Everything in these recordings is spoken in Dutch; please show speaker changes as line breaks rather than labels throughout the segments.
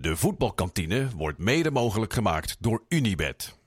De voetbalkantine wordt mede mogelijk gemaakt door Unibed.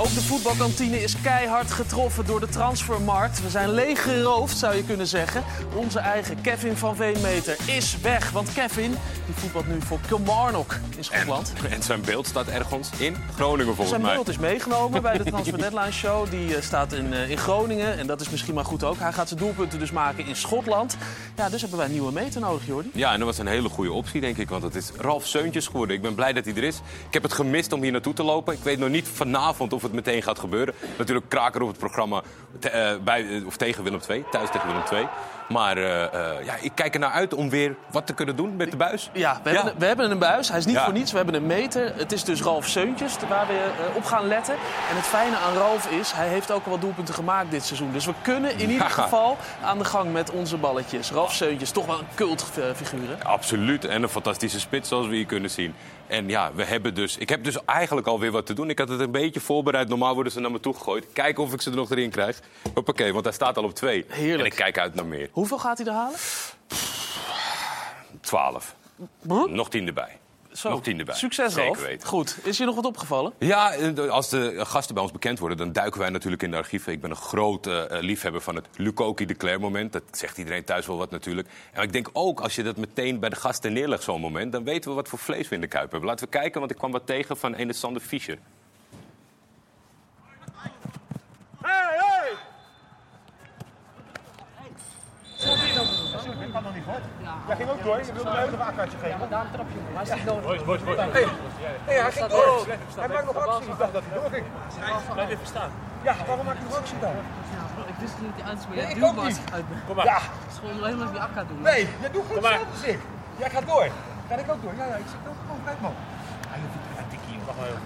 Ook de voetbalkantine is keihard getroffen door de transfermarkt. We zijn leeg geroofd, zou je kunnen zeggen. Onze eigen Kevin van Veenmeter is weg. Want Kevin die voetbalt nu voor Kilmarnock in Schotland.
En zijn beeld staat ergens in Groningen volgens
Zijn
mij.
beeld is meegenomen bij de Transfer Deadline Show. Die eh, staat in, eh, in Groningen. En dat is misschien maar goed ook. Hij gaat zijn doelpunten dus maken in Schotland. Ja, dus hebben wij een nieuwe meter nodig, Jordi.
Ja, en dat was een hele goede optie, denk ik. Want het is Ralf Seuntjes geworden. Ik ben blij dat hij er is. Ik heb het gemist om hier naartoe te lopen. Ik weet nog niet vanavond of het meteen gaat gebeuren. Natuurlijk kraker op het programma te- eh, bij, eh, of tegen Willem II. Thuis tegen Willem II. Maar eh, ja, ik kijk er naar uit om weer wat te kunnen doen met de buis.
Ja, we, Hebben, we hebben een buis. Hij is niet
Ja.
voor niets. We hebben een meter. Het is dus Ralf Seuntjes waar we op gaan letten. En het fijne aan Ralf is, hij heeft ook al wat doelpunten gemaakt dit seizoen. Dus we kunnen in ieder geval aan de gang met onze balletjes. Ralf Seuntjes, toch wel een cultfiguur. hè?
Absoluut. En een fantastische spits, zoals we hier kunnen zien. En ja, we hebben dus, ik heb dus eigenlijk alweer wat te doen. Ik had het een beetje voorbereid. Normaal worden ze naar me toe gegooid. Kijken of ik ze er nog erin krijg. Hoppakee, want hij staat al op twee.
Heerlijk.
En ik kijk uit naar meer.
Hoeveel gaat hij er halen?
12.
Huh?
Nog 10 erbij.
Zo.
Nog tien erbij.
Succes,
Zeker
Ralf. Goed. Is je nog wat opgevallen?
Ja, eh, als de gasten bij ons bekend worden, dan duiken wij natuurlijk in de archieven. Ik ben een grote eh, liefhebber van het Lukoki de Claire moment. Dat zegt iedereen thuis wel wat natuurlijk. En ik denk ook, als je dat meteen bij de gasten neerlegt, zo'n moment... dan weten we wat voor vlees we in de kuip hebben. Laten we kijken, want ik kwam wat tegen van ene Sander Fischer.
Ik kan nog niet goed. Jij ging ook door. Je wilde mij ook een akkaatje geven.
Daarom trap je hem. Hij is niet nodig.
Nee, hij ging door. Hij maakt nog actie. Ik dacht dat hij doorging.
Blijf even staan.
Ja, waarom maakt hij nog actie dan?
Ik wist niet dat hij uit is, maar
Nee, ik ook
maar
niet.
ik uit ben.
Ja,
Het is gewoon alleen maar die akka doen.
nee, jij doet goed hetzelfde als ik. Jij gaat door. Ga ik ook door? Ja, ja, ik zit ook gewoon. Kijk man. Hij hoeft niet te tikkie. Wacht maar even.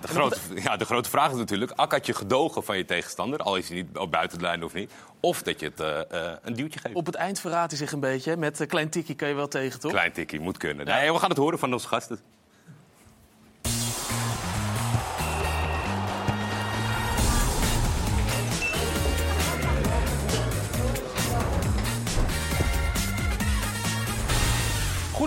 De grote, ja, de grote vraag is natuurlijk, ak had je gedogen van je tegenstander... al is hij niet op buiten de lijn of niet... of dat je het eh, eh, een duwtje geeft.
Op het eind verraadt hij zich een beetje. Met een klein tikkie kan je wel tegen, toch?
Klein tikkie, moet kunnen. Nee, we gaan het horen van onze gasten.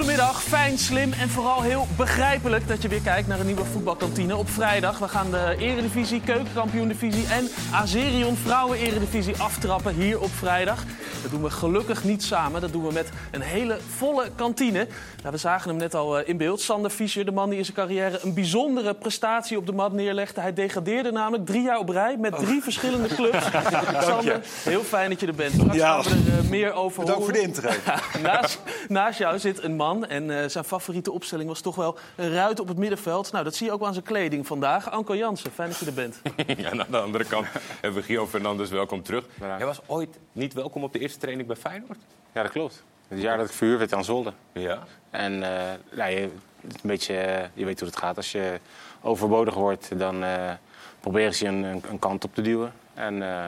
Goedemiddag, fijn, slim en vooral heel begrijpelijk dat je weer kijkt naar een nieuwe voetbalkantine op vrijdag. We gaan de Eredivisie, Keukenkampioen-divisie en Azerion Vrouwen-Eredivisie aftrappen hier op vrijdag. Dat doen we gelukkig niet samen, dat doen we met een hele volle kantine. Nou, we zagen hem net al eh, in beeld. Sander Fischer, de man die in zijn carrière een bijzondere prestatie op de mat neerlegde. Hij degradeerde namelijk drie jaar op rij met drie verschillende clubs. Sander, heel fijn dat je er bent. Straks
Ja.
gaan we er eh, meer over
Bedankt voor de
horen.
intro.
naast, naast jou zit een man en eh, zijn favoriete opstelling was toch wel een ruit op het middenveld. Nou, dat zie je ook aan zijn kleding vandaag. Anko Jansen, fijn dat je er bent.
Ja, en aan de andere kant hebben we Gio Fernandes welkom terug. Hij was ooit niet welkom op de eerste training bij Feyenoord.
Ja, dat klopt. Het jaar dat ik verhuurd werd aan Zolder.
Ja.
En eh, nou, je, een beetje, eh, je weet hoe het gaat. Als je overbodig wordt, dan eh, proberen ze je een, een, een kant op te duwen. En eh,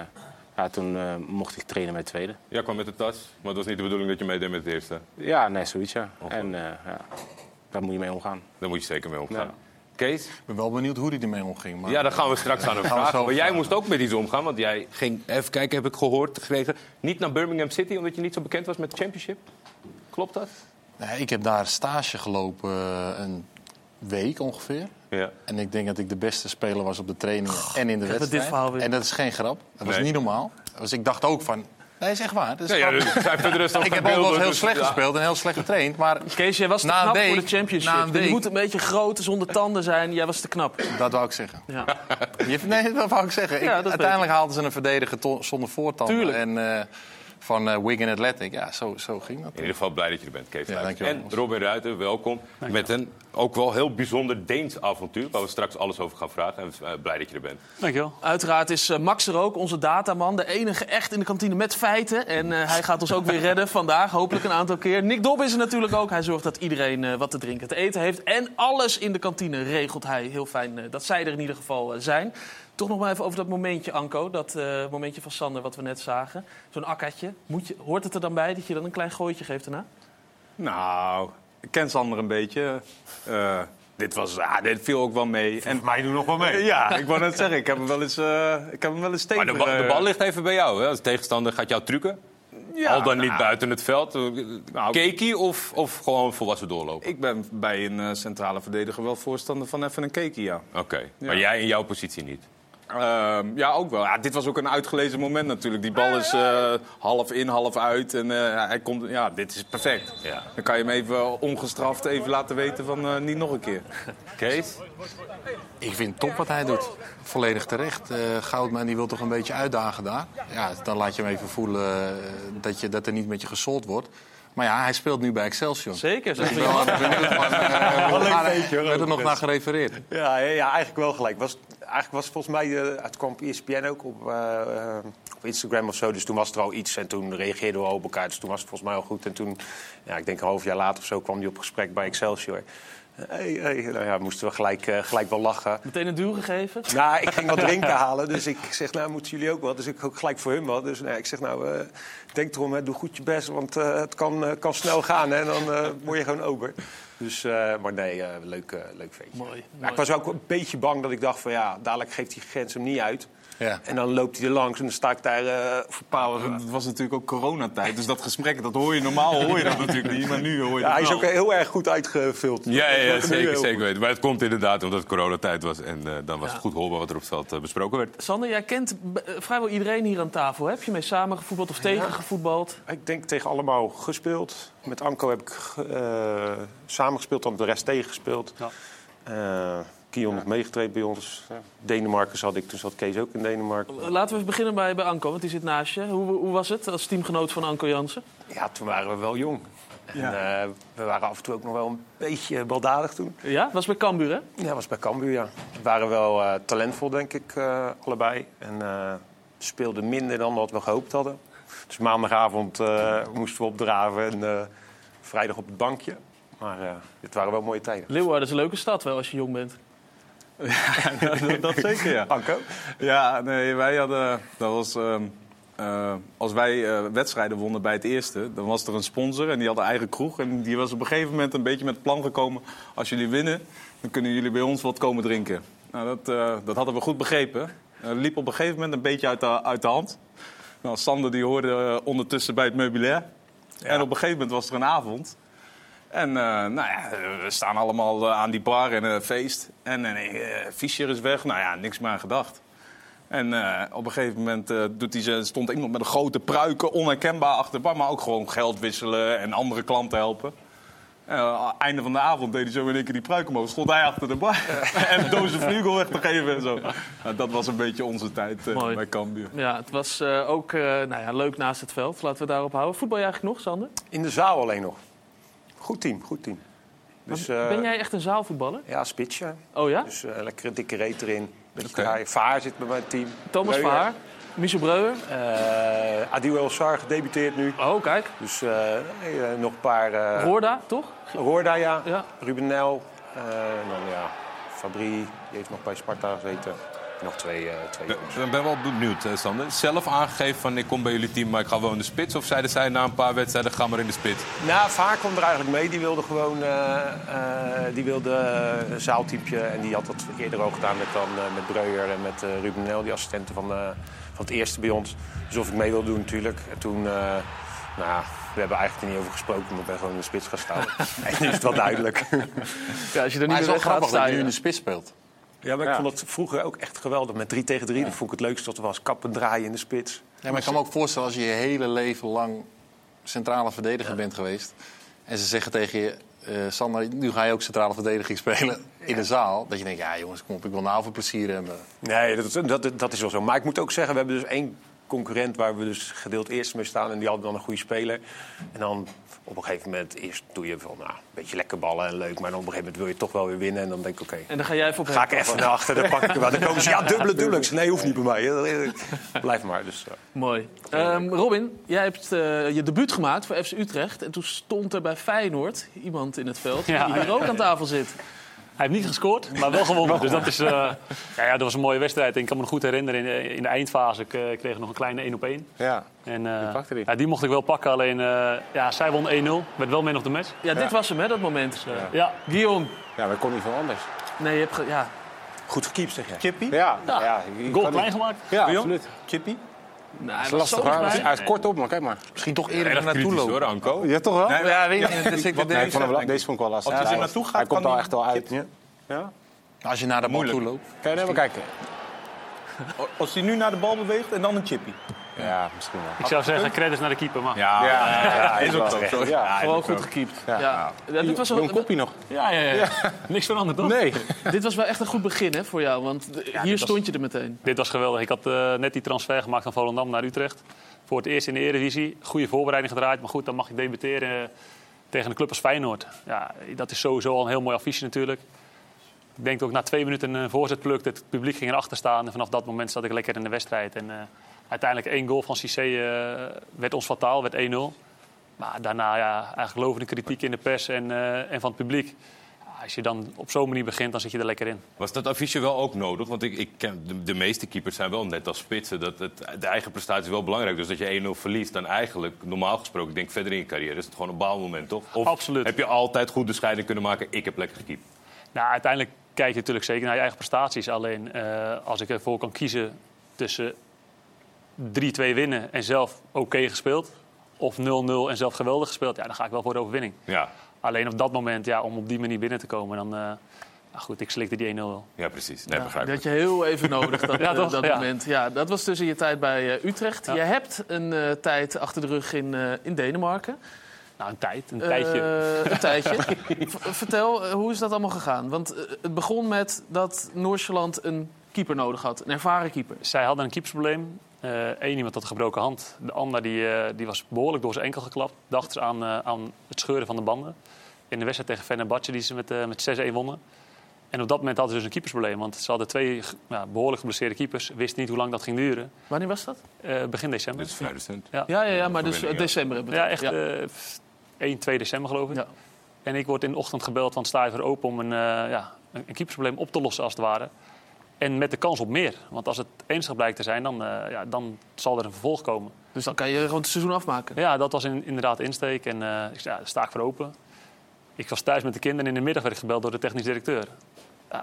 ja, toen eh, mocht ik trainen met tweede.
Jij kwam met de tas, maar het was niet de bedoeling dat je meedeed met het eerste.
Ja, nee, zoiets ja.
Oh,
En eh, ja, daar moet je mee omgaan.
Daar moet je zeker mee omgaan.
Ja.
Kees?
Ik ben wel benieuwd hoe hij ermee omging. Maar...
Ja, daar gaan we straks aan hem vragen. Maar jij moest ook met iets omgaan, want jij ging, even kijken, heb ik gehoord, gekregen, niet naar Birmingham City, omdat je niet zo bekend was met de Championship. Klopt dat?
Nee, ik heb daar stage gelopen eh, een week ongeveer.
Ja.
En ik denk dat ik de beste speler was op de trainingen en in de
dit
wedstrijd.
verhaal weer.
En dat is geen grap. Dat was
Nee.
niet normaal. Dus ik dacht ook van... Nee, is echt waar. Dat is
Ja, ja,
grappig.
dus rest
ik heb ook wel eens heel slecht gespeeld en heel slecht getraind. Maar
Kees, jij was te knap
week-
voor de championship. Je moet een beetje groot, zonder tanden zijn. Jij was te knap.
dat wou ik zeggen.
Ja.
Je- Nee, dat wou ik zeggen. Ik- uiteindelijk haalden ze een verdediger zonder voortanden.
Tuurlijk.
En eh, van eh, Wigan Athletic. Ja, zo, zo ging dat.
In ieder geval blij dat je er bent, Kees. En Robin Ruiter, welkom. Met een ook wel heel bijzonder Deens avontuur, waar we straks alles over gaan vragen. En blij dat je er bent.
Dankjewel.
Uiteraard is eh, Max er ook, onze dataman. De enige echt in de kantine met feiten. En eh, hij gaat ons ook weer redden vandaag, hopelijk een aantal keer. Nick Dobb is er natuurlijk ook. Hij zorgt dat iedereen eh, wat te drinken, te eten heeft. En alles in de kantine regelt hij. Heel fijn dat zij er in ieder geval zijn. Toch nog maar even over dat momentje, Anko. Dat eh, momentje van Sander wat we net zagen. Zo'n akkatje. Moet je, hoort het er dan bij dat je dan een klein gooitje geeft daarna?
Nou, ken Sander een beetje. Eh, dit, was, ah, dit viel ook wel mee. En
mij doen nog wel mee.
ja, ik wou net zeggen, ik heb hem wel eens, eh, ik heb hem wel eens tegen.
Maar de, ba- de
eh,
bal ligt even bij jou. Hè? Als tegenstander gaat jou trucken.
ja,
Al dan niet
nou,
buiten het veld.
Nou,
Keekie of, of gewoon volwassen doorlopen?
Ik ben bij een centrale verdediger wel voorstander van even een cake, ja.
Oké, maar jij in jouw positie niet.
Ehm, ja, ook wel. Ja, dit was ook een uitgelezen moment natuurlijk. Die bal is eh, half in, half uit. En eh, hij komt, ja, dit is perfect.
Ja.
Dan kan je hem even ongestraft even laten weten van eh, niet nog een keer.
Kees?
Ik vind het top wat hij doet. Volledig terecht. Eh Goudman die wil toch een beetje uitdagen daar. Ja, dan laat je hem even voelen eh, dat, je, dat er niet met je gesold wordt. Maar ja, hij speelt nu bij Excelsior.
Zeker.
Dus
zeg
ik ben wel benieuwd werd er nog
ook
naar gerefereerd.
Ja, ja, eigenlijk wel gelijk. Was, eigenlijk was volgens mij, eh, het kwam op ESPN ook op, eh, eh, op Instagram of zo. Dus toen was er al iets en toen reageerden we al op elkaar. Dus toen was het volgens mij al goed. En toen, ja, ik denk een half jaar later of zo, kwam hij op gesprek bij Excelsior. Hey, hey, nou ja, moesten we gelijk, eh, gelijk wel lachen.
Meteen een duw gegeven.
Nou, ik ging wat drinken halen, dus ik zeg, nou, moeten jullie ook wat? Dus ik ook gelijk voor hun wat. Dus nou, ik zeg, nou, eh, denk erom, hè, doe goed je best, want eh, het kan, kan snel gaan. Hè, en dan word je gewoon over. Dus, maar nee, leuk, leuk feestje.
Mooi.
Maar ik was ook een beetje bang dat ik dacht van, ja, dadelijk geeft die grens hem niet uit.
Ja.
En dan loopt hij er langs en dan sta ik daar eh voor paal.
Het was natuurlijk ook coronatijd, dus dat gesprek, dat hoor je normaal hoor je dat natuurlijk niet. Maar nu hoor je
Ja,
dat
hij is ook heel erg goed uitgevuld.
Ja, ja, ja, zeker, zeker weten. Maar het komt inderdaad omdat het coronatijd was. En eh, dan was het goed hoorbaar wat er op het veld eh, besproken werd.
Sander, jij kent vrijwel iedereen hier aan tafel. Heb je mee samengevoetbald of tegengevoetbald?
Ik denk tegen allemaal gespeeld. Met Anko heb ik eh samengespeeld, dan de rest tegengespeeld. Eh Kion nog meegetraind bij ons. Denemarken zat ik, toen zat Kees ook in Denemarken.
Laten we even beginnen bij, bij Anko, want die zit naast je. Hoe, hoe was het als teamgenoot van Anko Jansen?
Ja, toen waren we wel jong. En, eh, we waren af en toe ook nog wel een beetje baldadig toen.
Ja, was bij Cambuur, hè?
Ja, dat was bij Cambuur, ja. We waren wel eh, talentvol, denk ik, eh, allebei. En eh, speelden minder dan wat we gehoopt hadden. Dus maandagavond eh, moesten we opdraven en eh, vrijdag op het bankje. Maar eh het waren wel mooie tijden.
Leeuwarden is een leuke stad wel als je jong bent.
Dat, dat zeker, ja.
Anko?
Ja, nee, wij hadden. Dat was. ehm, eh, als wij eh, wedstrijden wonnen bij het eerste, dan was er een sponsor en die had een eigen kroeg. En die was op een gegeven moment een beetje met het plan gekomen: als jullie winnen, dan kunnen jullie bij ons wat komen drinken. Nou, dat, eh, dat hadden we goed begrepen. Het liep op een gegeven moment een beetje uit de, uit de hand. Nou, Sander die hoorde ondertussen bij het meubilair. En op een gegeven moment was er een avond. En eh, nou ja, we staan allemaal eh, aan die bar en een feest. En uh, Fischer is weg. Nou ja, niks meer aan gedacht. En uh, op een gegeven moment uh, doet hij ze, stond iemand met een grote pruiken, onherkenbaar achter de bar. Maar ook gewoon geld wisselen en andere klanten helpen. Uh, einde van de avond deed hij zo in één keer die pruik omhoog. Stond hij achter de bar. en doos vlugel weg te geven en zo. Nou, dat was een beetje onze tijd uh, bij Cambuur.
Ja, het was uh, ook nou ja, leuk naast het veld. Laten we daarop houden. Voetbal je eigenlijk nog, Sander?
In de zaal alleen nog. Goed team, goed team.
Dus, ben jij echt een zaalvoetballer?
Ja, spits, ja.
Oh ja?
Dus lekker een dikke reet erin. Okay. Vaar zit bij mijn team.
Thomas
Breuer.
Vaar. Michel Breuer.
Uh, Adil El Sar gedebuteerd nu.
Oh, kijk.
Dus uh, uh, nog een paar... Uh,
Roorda, toch?
Roorda, ja.
ja.
Ruben Nel. dan ja, Fabri, die heeft nog bij Sparta gezeten. Nog twee, twee
Ik ben, ben wel benieuwd, hè, Sander. Zelf aangegeven van ik kom bij jullie team, maar ik ga wel in de spits. Of zeiden zij na een paar wedstrijden, ga maar in de spits?
Nou, Vaar kwam er eigenlijk mee. Die wilde gewoon die wilde een zaaltypje. En die had dat eerder ook gedaan met, dan, met Breuer en met Ruben Nel, die assistenten van, van het eerste bij ons. Dus of ik mee wilde doen natuurlijk. En toen, uh, nou, we hebben eigenlijk er niet over gesproken, maar ik ben gewoon in de spits gaan staan. en nu is het wel duidelijk.
ja, als je er niet
maar het is wel grappig
gaat,
dat je nu in de spits speelt.
Ja, maar ik vond het vroeger ook echt geweldig. Met 3 tegen 3, ja. dat vond ik het leukste dat er was. Kappen draaien in de spits.
Ja, maar ik kan me ook voorstellen als je je hele leven lang centrale verdediger bent geweest. En ze zeggen tegen je, uh, Sander, nu ga je ook centrale verdediging spelen in de zaal. Dat je denkt, ja jongens, kom op, ik wil nou voor plezier hebben.
Nee, dat, dat, dat is wel zo. Maar ik moet ook zeggen, we hebben dus één concurrent waar we dus gedeeld eerst mee staan. En die hadden dan een goede speler. En dan op een gegeven moment, eerst doe je van, nou, een beetje lekker ballen en leuk. Maar dan op een gegeven moment wil je toch wel weer winnen. En dan denk ik, oké. Okay,
en dan ga jij even op
Ga ik even naar achter, dan pak ik hem wel. Dan komen ze, ja, dubbele, dubbele. Nee, hoeft niet bij mij. Blijf maar. Dus.
Mooi. Um, Robin, jij hebt uh, je debuut gemaakt voor FC Utrecht. En toen stond er bij Feyenoord iemand in het veld die ja, hier ook aan tafel zit.
Hij heeft niet gescoord, maar wel gewonnen. dus dat, is, eh, ja, ja, dat was een mooie wedstrijd. En ik kan me nog goed herinneren, in de, in de eindfase ik, eh, kreeg ik nog een kleine 1 op 1.
Ja.
En, eh,
Die pakte die.
Ja, die mocht ik wel pakken, alleen eh, ja, zij won 1-0. Werd wel man of the match.
Ja, dit was hem, hè, dat moment.
Ja,
Guillaume.
ja, maar kon niet veel anders.
Nee, je hebt... ja.
Goed gekiept, zeg jij. Chippy?
Ja, ja. je
goal klein gemaakt.
Ja,
Guillaume?
absoluut.
Chippy?
Nou, hij
Dat is lastig. Hij is kort op, maar kijk maar.
Misschien toch eerder
Erg
naartoe lopen.
hoor, Anko.
Ja, toch wel?
Nee,
Ja, weet ik. Dus
Nee, vond deze vond ik wel lastig.
Als hij er naartoe gaat,
hij
kan
komt al echt wel uit. Ja?
als je naar de bal toe loopt.
Kijk, nee, maar kijk.
Als hij nu naar de bal beweegt en dan een chippy.
Ja, misschien wel.
Ik zou zeggen, credits naar de keeper. Maar...
Ja,
ja,
is ook zo.
Ja,
Gewoon goed gekiept. Ja. Ja. dit, was wel,
kopie nog.
Ja, ja, ja. Niks veranderd, toch?
Nee.
dit was wel echt een goed begin hè, voor jou. Want hier stond je er meteen.
Dit was geweldig. Ik had eh, net die transfer gemaakt van Volendam naar Utrecht. Voor het eerst in de Eredivisie. Goede voorbereiding gedraaid. Maar goed, dan mag je debuteren eh, tegen een club als Feyenoord. Ja, dat is sowieso al een heel mooi affiche natuurlijk. Ik denk dat ik na twee minuten een voorzet plukte. Het publiek ging erachter staan. En vanaf dat moment zat ik lekker in de wedstrijd. En eh, uiteindelijk één goal van Cissé eh, werd ons fataal. Werd 1-0. Maar daarna ja, eigenlijk lovende kritiek in de pers en, eh, en van het publiek. Als je dan op zo'n manier begint, dan zit je er lekker in.
Was dat affiche wel ook nodig? Want ik, ik ken, de, de meeste keepers zijn wel net als spitsen. Dat het, de eigen prestatie is wel belangrijk. Dus dat je 1-0 verliest, dan eigenlijk, normaal gesproken, ik denk verder in je carrière, is het gewoon een baalmoment, toch? Of
Absoluut.
heb je altijd goed de scheiding kunnen maken, ik heb lekker gekiept?
Nou, uiteindelijk kijk je natuurlijk zeker naar je eigen prestaties. Alleen eh, als ik ervoor kan kiezen tussen 3-2 winnen en zelf oké gespeeld. Of 0-0 en zelf geweldig gespeeld. Ja, dan ga ik wel voor de overwinning.
Ja,
Alleen op dat moment, ja, om op die manier binnen te komen, dan... eh, nou goed, ik slikte die 1-0 wel.
ja precies. Nee,
Ja,
begrijp
had je heel even nodig, dat,
Ja,
eh,
toch?
dat
Ja.
moment. Ja, dat was tussen je tijd bij eh, Utrecht.
Ja.
Je hebt een eh, tijd achter de rug in, eh, in Denemarken.
Nou, een tijd, een tijdje.
Een tijdje. Vertel, hoe is dat allemaal gegaan? Want het begon met dat Noord-Sjælland een keeper nodig had. Een ervaren keeper.
Zij hadden een keepersprobleem. Eén iemand had een gebroken hand. De ander die, eh, die was behoorlijk door zijn enkel geklapt. Dachten ze aan, eh, aan het scheuren van de banden. In de wedstrijd tegen Fenerbahce die ze met, eh, met 6-1 wonnen. En op dat moment hadden ze dus een keepersprobleem. Want ze hadden twee ja, behoorlijk geblesseerde keepers. Wisten niet hoe lang dat ging duren.
Wanneer was dat?
Eh, begin december.
Dit is vrij recent.
Ja, ja, ja maar dus eh, december hebben we
Ja, echt eh, 1, 2 december geloof ik.
Ja.
En ik word in de ochtend gebeld van sta je weer open om een, eh, ja, een een keepersprobleem op te lossen als het ware. En met de kans op meer. Want als het ernstig blijkt te zijn, dan, eh, ja, dan zal er een vervolg komen.
Dus dan kan je gewoon het seizoen afmaken.
Ja, dat was in- inderdaad de insteek. En eh, ik zei, ja, sta ik voor open. Ik was thuis met de kinderen en in de middag werd ik gebeld door de technisch directeur.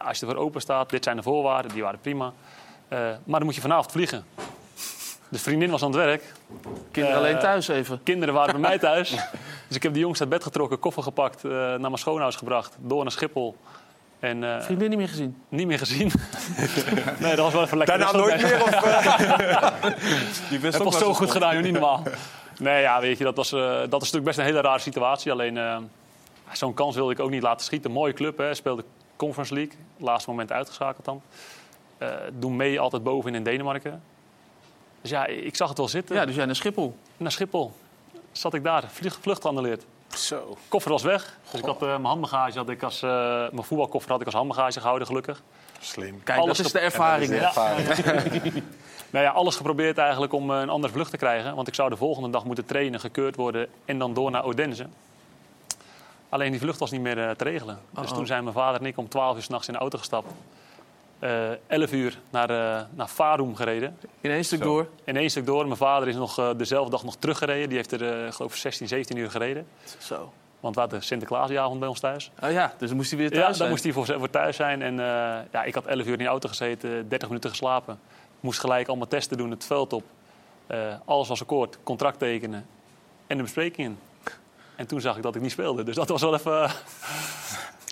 Als je er voor open staat, dit zijn de voorwaarden, die waren prima. Eh, maar dan moet je vanavond vliegen. De vriendin was aan het werk.
Kinderen alleen thuis even.
Kinderen waren bij mij thuis. Dus ik heb de jongste uit bed getrokken, koffer gepakt, naar mijn schoonhuis gebracht, door naar Schiphol. En eh,
Vriendin niet meer gezien.
niet meer gezien. nee, dat was wel even lekker.
Daarna nooit meer? Of, eh? Die wist
heb
ook
was zo
zo
goed gedaan, joh, niet normaal. Nee, ja, weet je, dat, was, eh, dat is natuurlijk best een hele rare situatie. Alleen, eh, zo'n kans wilde ik ook niet laten schieten. Mooie club, hè. Speelde Conference League. Laatste moment uitgeschakeld dan. Eh doen mee altijd bovenin in Denemarken. Dus ja, ik zag het wel zitten.
Ja, dus jij naar Schiphol.
Naar Schiphol zat ik daar. Vlucht, vlucht geannuleerd.
Zo.
Koffer was weg. Dus ik had eh, mijn handbagage, had ik als, eh, mijn voetbalkoffer had ik als handbagage gehouden, gelukkig.
Slim.
Kijk,
Alles
dat is de ervaring. hè?
Nou ja, alles geprobeerd eigenlijk om eh, een andere vlucht te krijgen. Want ik zou de volgende dag moeten trainen, gekeurd worden en dan door naar Odense. Alleen die vlucht was niet meer te regelen. Dus
Uh-oh.
toen zijn mijn vader en ik om 12 uur s'nachts in de auto gestapt. Eh 11 uur naar, eh naar Farum gereden.
In één stuk
Zo.
door.
In één stuk door. Mijn vader is nog eh, dezelfde dag nog teruggereden. Die heeft er, eh, geloof ik, 16, 17 uur gereden.
Zo.
Want we hadden Sinterklaasjavond bij ons thuis.
Oh ja, dus dan moest hij weer thuis
Ja, dan
zijn.
moest hij voor, voor thuis zijn. En eh, ja, ik had 11 uur in de auto gezeten, 30 minuten geslapen. Moest gelijk allemaal testen doen, het veld op. Eh, alles was akkoord, contract tekenen en de besprekingen. En toen zag ik dat ik niet speelde. Dus dat was wel even...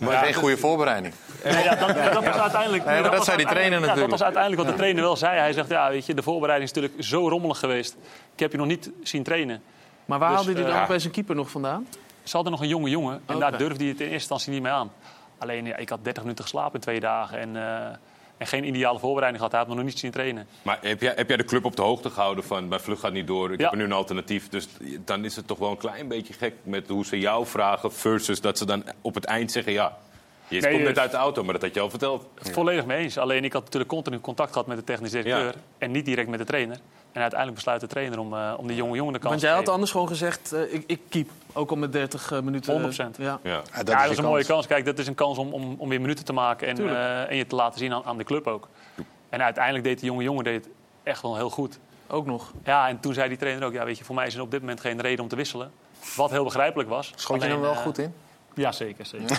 Maar geen goede voorbereiding.
Nee, ja, dat, dat was uiteindelijk...
Nee, maar dat zei die trainer
ja,
natuurlijk.
dat was uiteindelijk wat de trainer wel zei. Hij zegt, ja, weet je, de voorbereiding is natuurlijk zo rommelig geweest. Ik heb je nog niet zien trainen.
Maar waar
Dus,
haalde hij dan
eh,
ook bij zijn keeper nog vandaan?
Ze hadden nog een jonge jongen en daar durfde hij het in eerste instantie niet mee aan. Alleen, ja, ik had 30 minuten geslapen in twee dagen en, eh, en geen ideale voorbereiding gehad. Hij had nog niet zien trainen.
Maar heb jij, heb jij de club op de hoogte gehouden van mijn vlucht gaat niet door, ik
Ja.
heb nu een alternatief. Dus dan is het toch wel een klein beetje gek met hoe ze jou vragen versus dat ze dan op het eind zeggen ja. Je
Nee,
komt net
eh,
uit de auto, maar dat had je al verteld.
Volledig mee eens. Alleen ik had natuurlijk continu contact gehad met de technisch directeur.
Ja.
En niet direct met de trainer. En uiteindelijk besluit de trainer om, eh, om die jonge jongen de kans
Want
te
jij had
geven.
anders gewoon gezegd, eh, ik, ik keep. Ook al met 30 eh, minuten.
100%.
Ja.
Ja.
Ja, dat
ja,
is
dat is
je
een mooie
kans.
Kijk, dat is een kans om, om, om weer minuten te maken en, eh, en je te laten zien aan, aan de club ook. En uiteindelijk deed die jonge jongen deed het echt wel heel goed.
Ook nog.
Ja, en toen zei die trainer ook, ja, weet je, voor mij is er op dit moment geen reden om te wisselen. Wat heel begrijpelijk was.
Schoot je hem wel goed in?
Ja, zeker. zeker.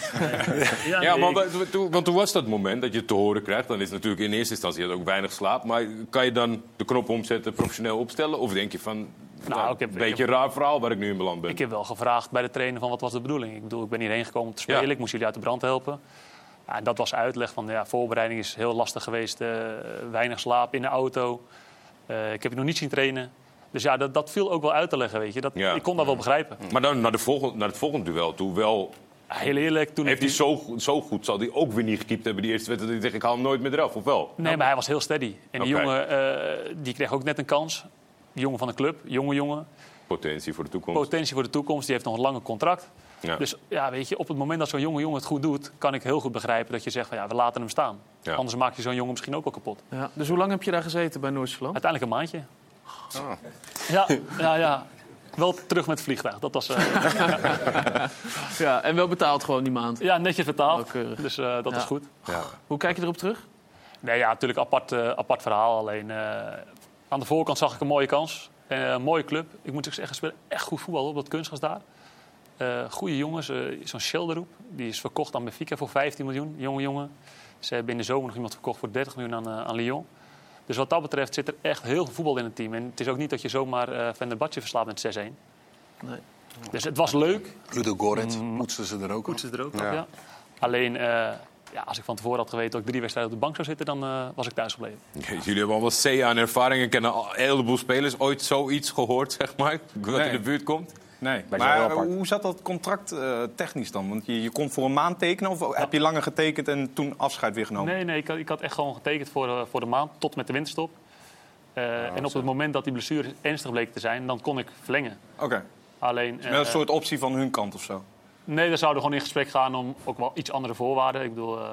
ja,
Ja, maar toen, want toen was dat moment dat je het te horen krijgt. Dan is het natuurlijk in eerste instantie ook weinig slaap. Maar kan je dan de knop omzetten, professioneel opstellen? Of denk je van, nou,
ik heb-
een beetje een raar verhaal waar ik nu in beland ben?
Ik heb wel gevraagd bij de trainer van wat was de bedoeling. Ik bedoel, ik ben hierheen gekomen om te spelen.
Ja.
Ik moest jullie uit de brand helpen. Ja, en dat was uitleg van ja, voorbereiding is heel lastig geweest. eh, weinig slaap in de auto. Eh, ik heb je nog niet zien trainen. Dus ja, dat, dat viel ook wel uit te leggen, weet je. Dat,
Ja.
Ik kon dat wel begrijpen.
Maar dan naar, de volgende, naar het volgende duel toe wel.
Heel eerlijk, toen
Heeft
ik
hij
die-
zo, goed- zo goed, zal hij ook weer niet gekiept hebben die eerste wedstrijd. Dat hij zegt, ik haal hem nooit meer eraf, of wel?
Nee, maar hij was heel steady. En die jongen eh, die kreeg ook net een kans. Die jongen van de club, jonge jongen.
Potentie voor de toekomst.
Potentie voor de toekomst. Die heeft nog een lange contract.
Ja.
Dus ja, weet je, op het moment dat zo'n jonge jongen het goed doet... kan ik heel goed begrijpen dat je zegt van ja, we laten hem staan.
Ja.
Anders maak je zo'n jongen misschien ook wel kapot.
Ja. Dus hoe lang heb je daar gezeten bij Noord-Zeeland?
Uiteindelijk een maandje. Ja, ja, ja. Wel terug met het vliegtuig. Dat was eh,
Ja, en wel betaald gewoon die maand.
ja, netjes
keurig.
Dus eh, dat
Ja.
is goed.
Hoe kijk je erop terug?
Nee, ja, natuurlijk apart, eh, apart verhaal. Alleen eh, aan de voorkant zag ik een mooie kans. Eh, een mooie club. Ik moet zeggen, ze spelen echt goed voetbal op dat kunstgras daar. Eh goede jongens. eh, Zo'n Schilderoep, die is verkocht aan Benfica voor 15 miljoen. Jonge jongen. Ze hebben in de zomer nog iemand verkocht voor 30 miljoen aan, aan Lyon. Dus wat dat betreft zit er echt heel veel voetbal in het team. En het is ook niet dat je zomaar eh Van der Badje verslaat met 6-1.
Nee.
Dus het was leuk.
Ludo Goretz, poetsten ze er ook op.
Er ook ja. Alleen, eh, ja, als ik van tevoren had geweten dat ik drie wedstrijden op de bank zou zitten... dan eh, was ik thuis gebleven.
Jullie hebben allemaal C aan ervaring en kennen een heleboel spelers. Ooit zoiets gehoord, zeg maar, wat
Nee.
in de buurt komt?
Nee,
Maar
hoe zat dat contract eh, technisch dan? Want je, je kon voor een maand tekenen of heb je langer getekend en toen afscheid weer genomen?
Nee, nee ik, had, ik had echt gewoon getekend voor, de- voor de maand tot met de winterstop. Eh, en op het moment dat die blessure ernstig bleek te zijn, dan kon ik verlengen.
Oké,
Alleen,
met een
eh,
soort optie van hun kant of zo?
nee, we zouden gewoon in gesprek gaan om ook wel iets andere voorwaarden. Ik bedoel, eh,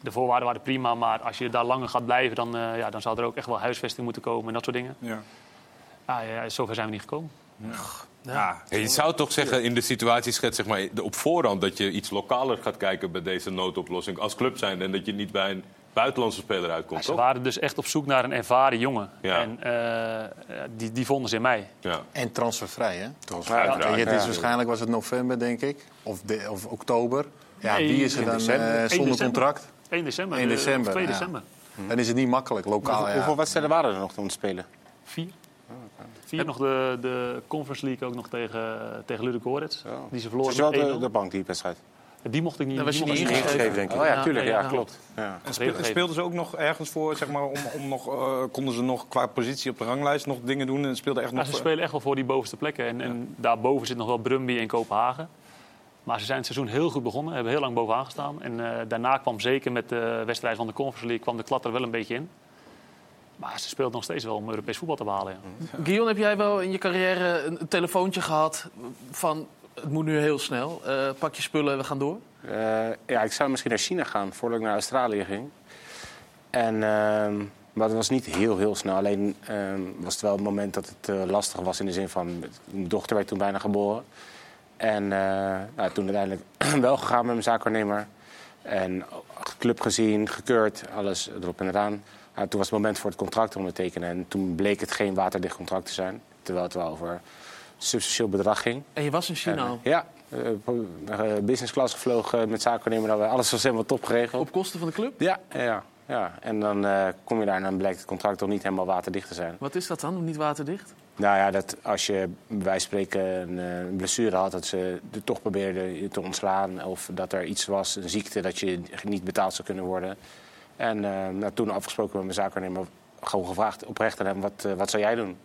de voorwaarden waren prima, maar als je daar langer gaat blijven, dan, eh, ja, dan zou er ook echt wel huisvesting moeten komen en dat soort dingen.
Ja.
Ah, ja, zover zijn we niet gekomen.
Ja.
Ja, je zou toch zeggen, in de situatie schet, zeg maar, de- op voorhand... dat je iets lokaler gaat kijken bij deze noodoplossing als club zijn... en dat je niet bij een buitenlandse speler uitkomt,
Ze
toch?
waren dus echt op zoek naar een ervaren jongen.
Ja.
En eh, die, die vonden ze in mij.
Ja.
En transfervrij, hè?
Ja.
Kijk, het is
Ja.
waarschijnlijk was het november, denk ik. Of, de, of oktober. Ja,
Nee,
wie is er
in
dan
december.
eh,
1
zonder
december.
contract?
1 december.
1
eh,
december,
of 2
ja.
december.
Dan is het niet makkelijk, lokaal.
Hoeveel
Ja.
wedstrijden waren er nog om te spelen?
Vier. Vier nog de, de Conference League ook nog tegen, tegen.
Zo.
Die ze
Het
verloren
is wel
met
de,
1-0.
de bank, die wedstrijd.
Die mocht ik niet.
Daar was
die
je
mocht
niet
ik
ingeschreven.
ingeschreven.
Oh ja,
Ja,
tuurlijk.
ja,
Ja,
ja.
klopt. Ja.
En speelden ze ook nog ergens voor, zeg maar, om, om nog, eh, konden ze nog qua positie op de ranglijst nog dingen doen? En speelden echt
Ja,
nog...
ze spelen echt wel voor die bovenste plekken. En, en daarboven zit nog wel Brumby en Kopenhagen. Maar ze zijn het seizoen heel goed begonnen. Hebben heel lang bovenaan gestaan. En eh, daarna kwam zeker met de wedstrijd van de Conference League... kwam de klat er wel een beetje in. Maar ze speelt nog steeds wel om Europees voetbal te behalen. Ja.
Guillaume, heb jij wel in je carrière een, telefoontje gehad van... het moet nu heel snel, eh, pak je spullen en we gaan door?
Eh, ja, ik zou misschien naar China gaan voordat ik naar Australië ging. En, ehm, maar dat was niet heel, heel snel. Alleen ehm, was het wel het moment dat het eh, lastig was in de zin van... Mijn dochter werd toen bijna geboren. En eh, nou, toen uiteindelijk wel gegaan met mijn zaakwaarnemer. En club gezien, gekeurd, alles erop en eraan. Nou, toen was het moment voor het contract ondertekenen. En toen bleek het geen waterdicht contract te zijn. Terwijl het wel over een substantieel bedrag ging.
En je was in China al.
ja, eh, business class gevlogen met zakennemer. Alles was helemaal top geregeld.
Op kosten van de club?
Ja, ja, ja. En dan eh, kom je daar en dan blijkt het contract toch niet helemaal waterdicht te zijn.
Wat is dat dan, niet waterdicht?
Nou ja, dat als je bij wijze van spreken een, een blessure had, dat ze er toch probeerden te ontslaan. Of dat er iets was, een ziekte, dat je niet betaald zou kunnen worden. En eh, nou, toen afgesproken met mijn zakennemer, gewoon gevraagd oprecht aan hem, wat, eh, wat zou jij doen?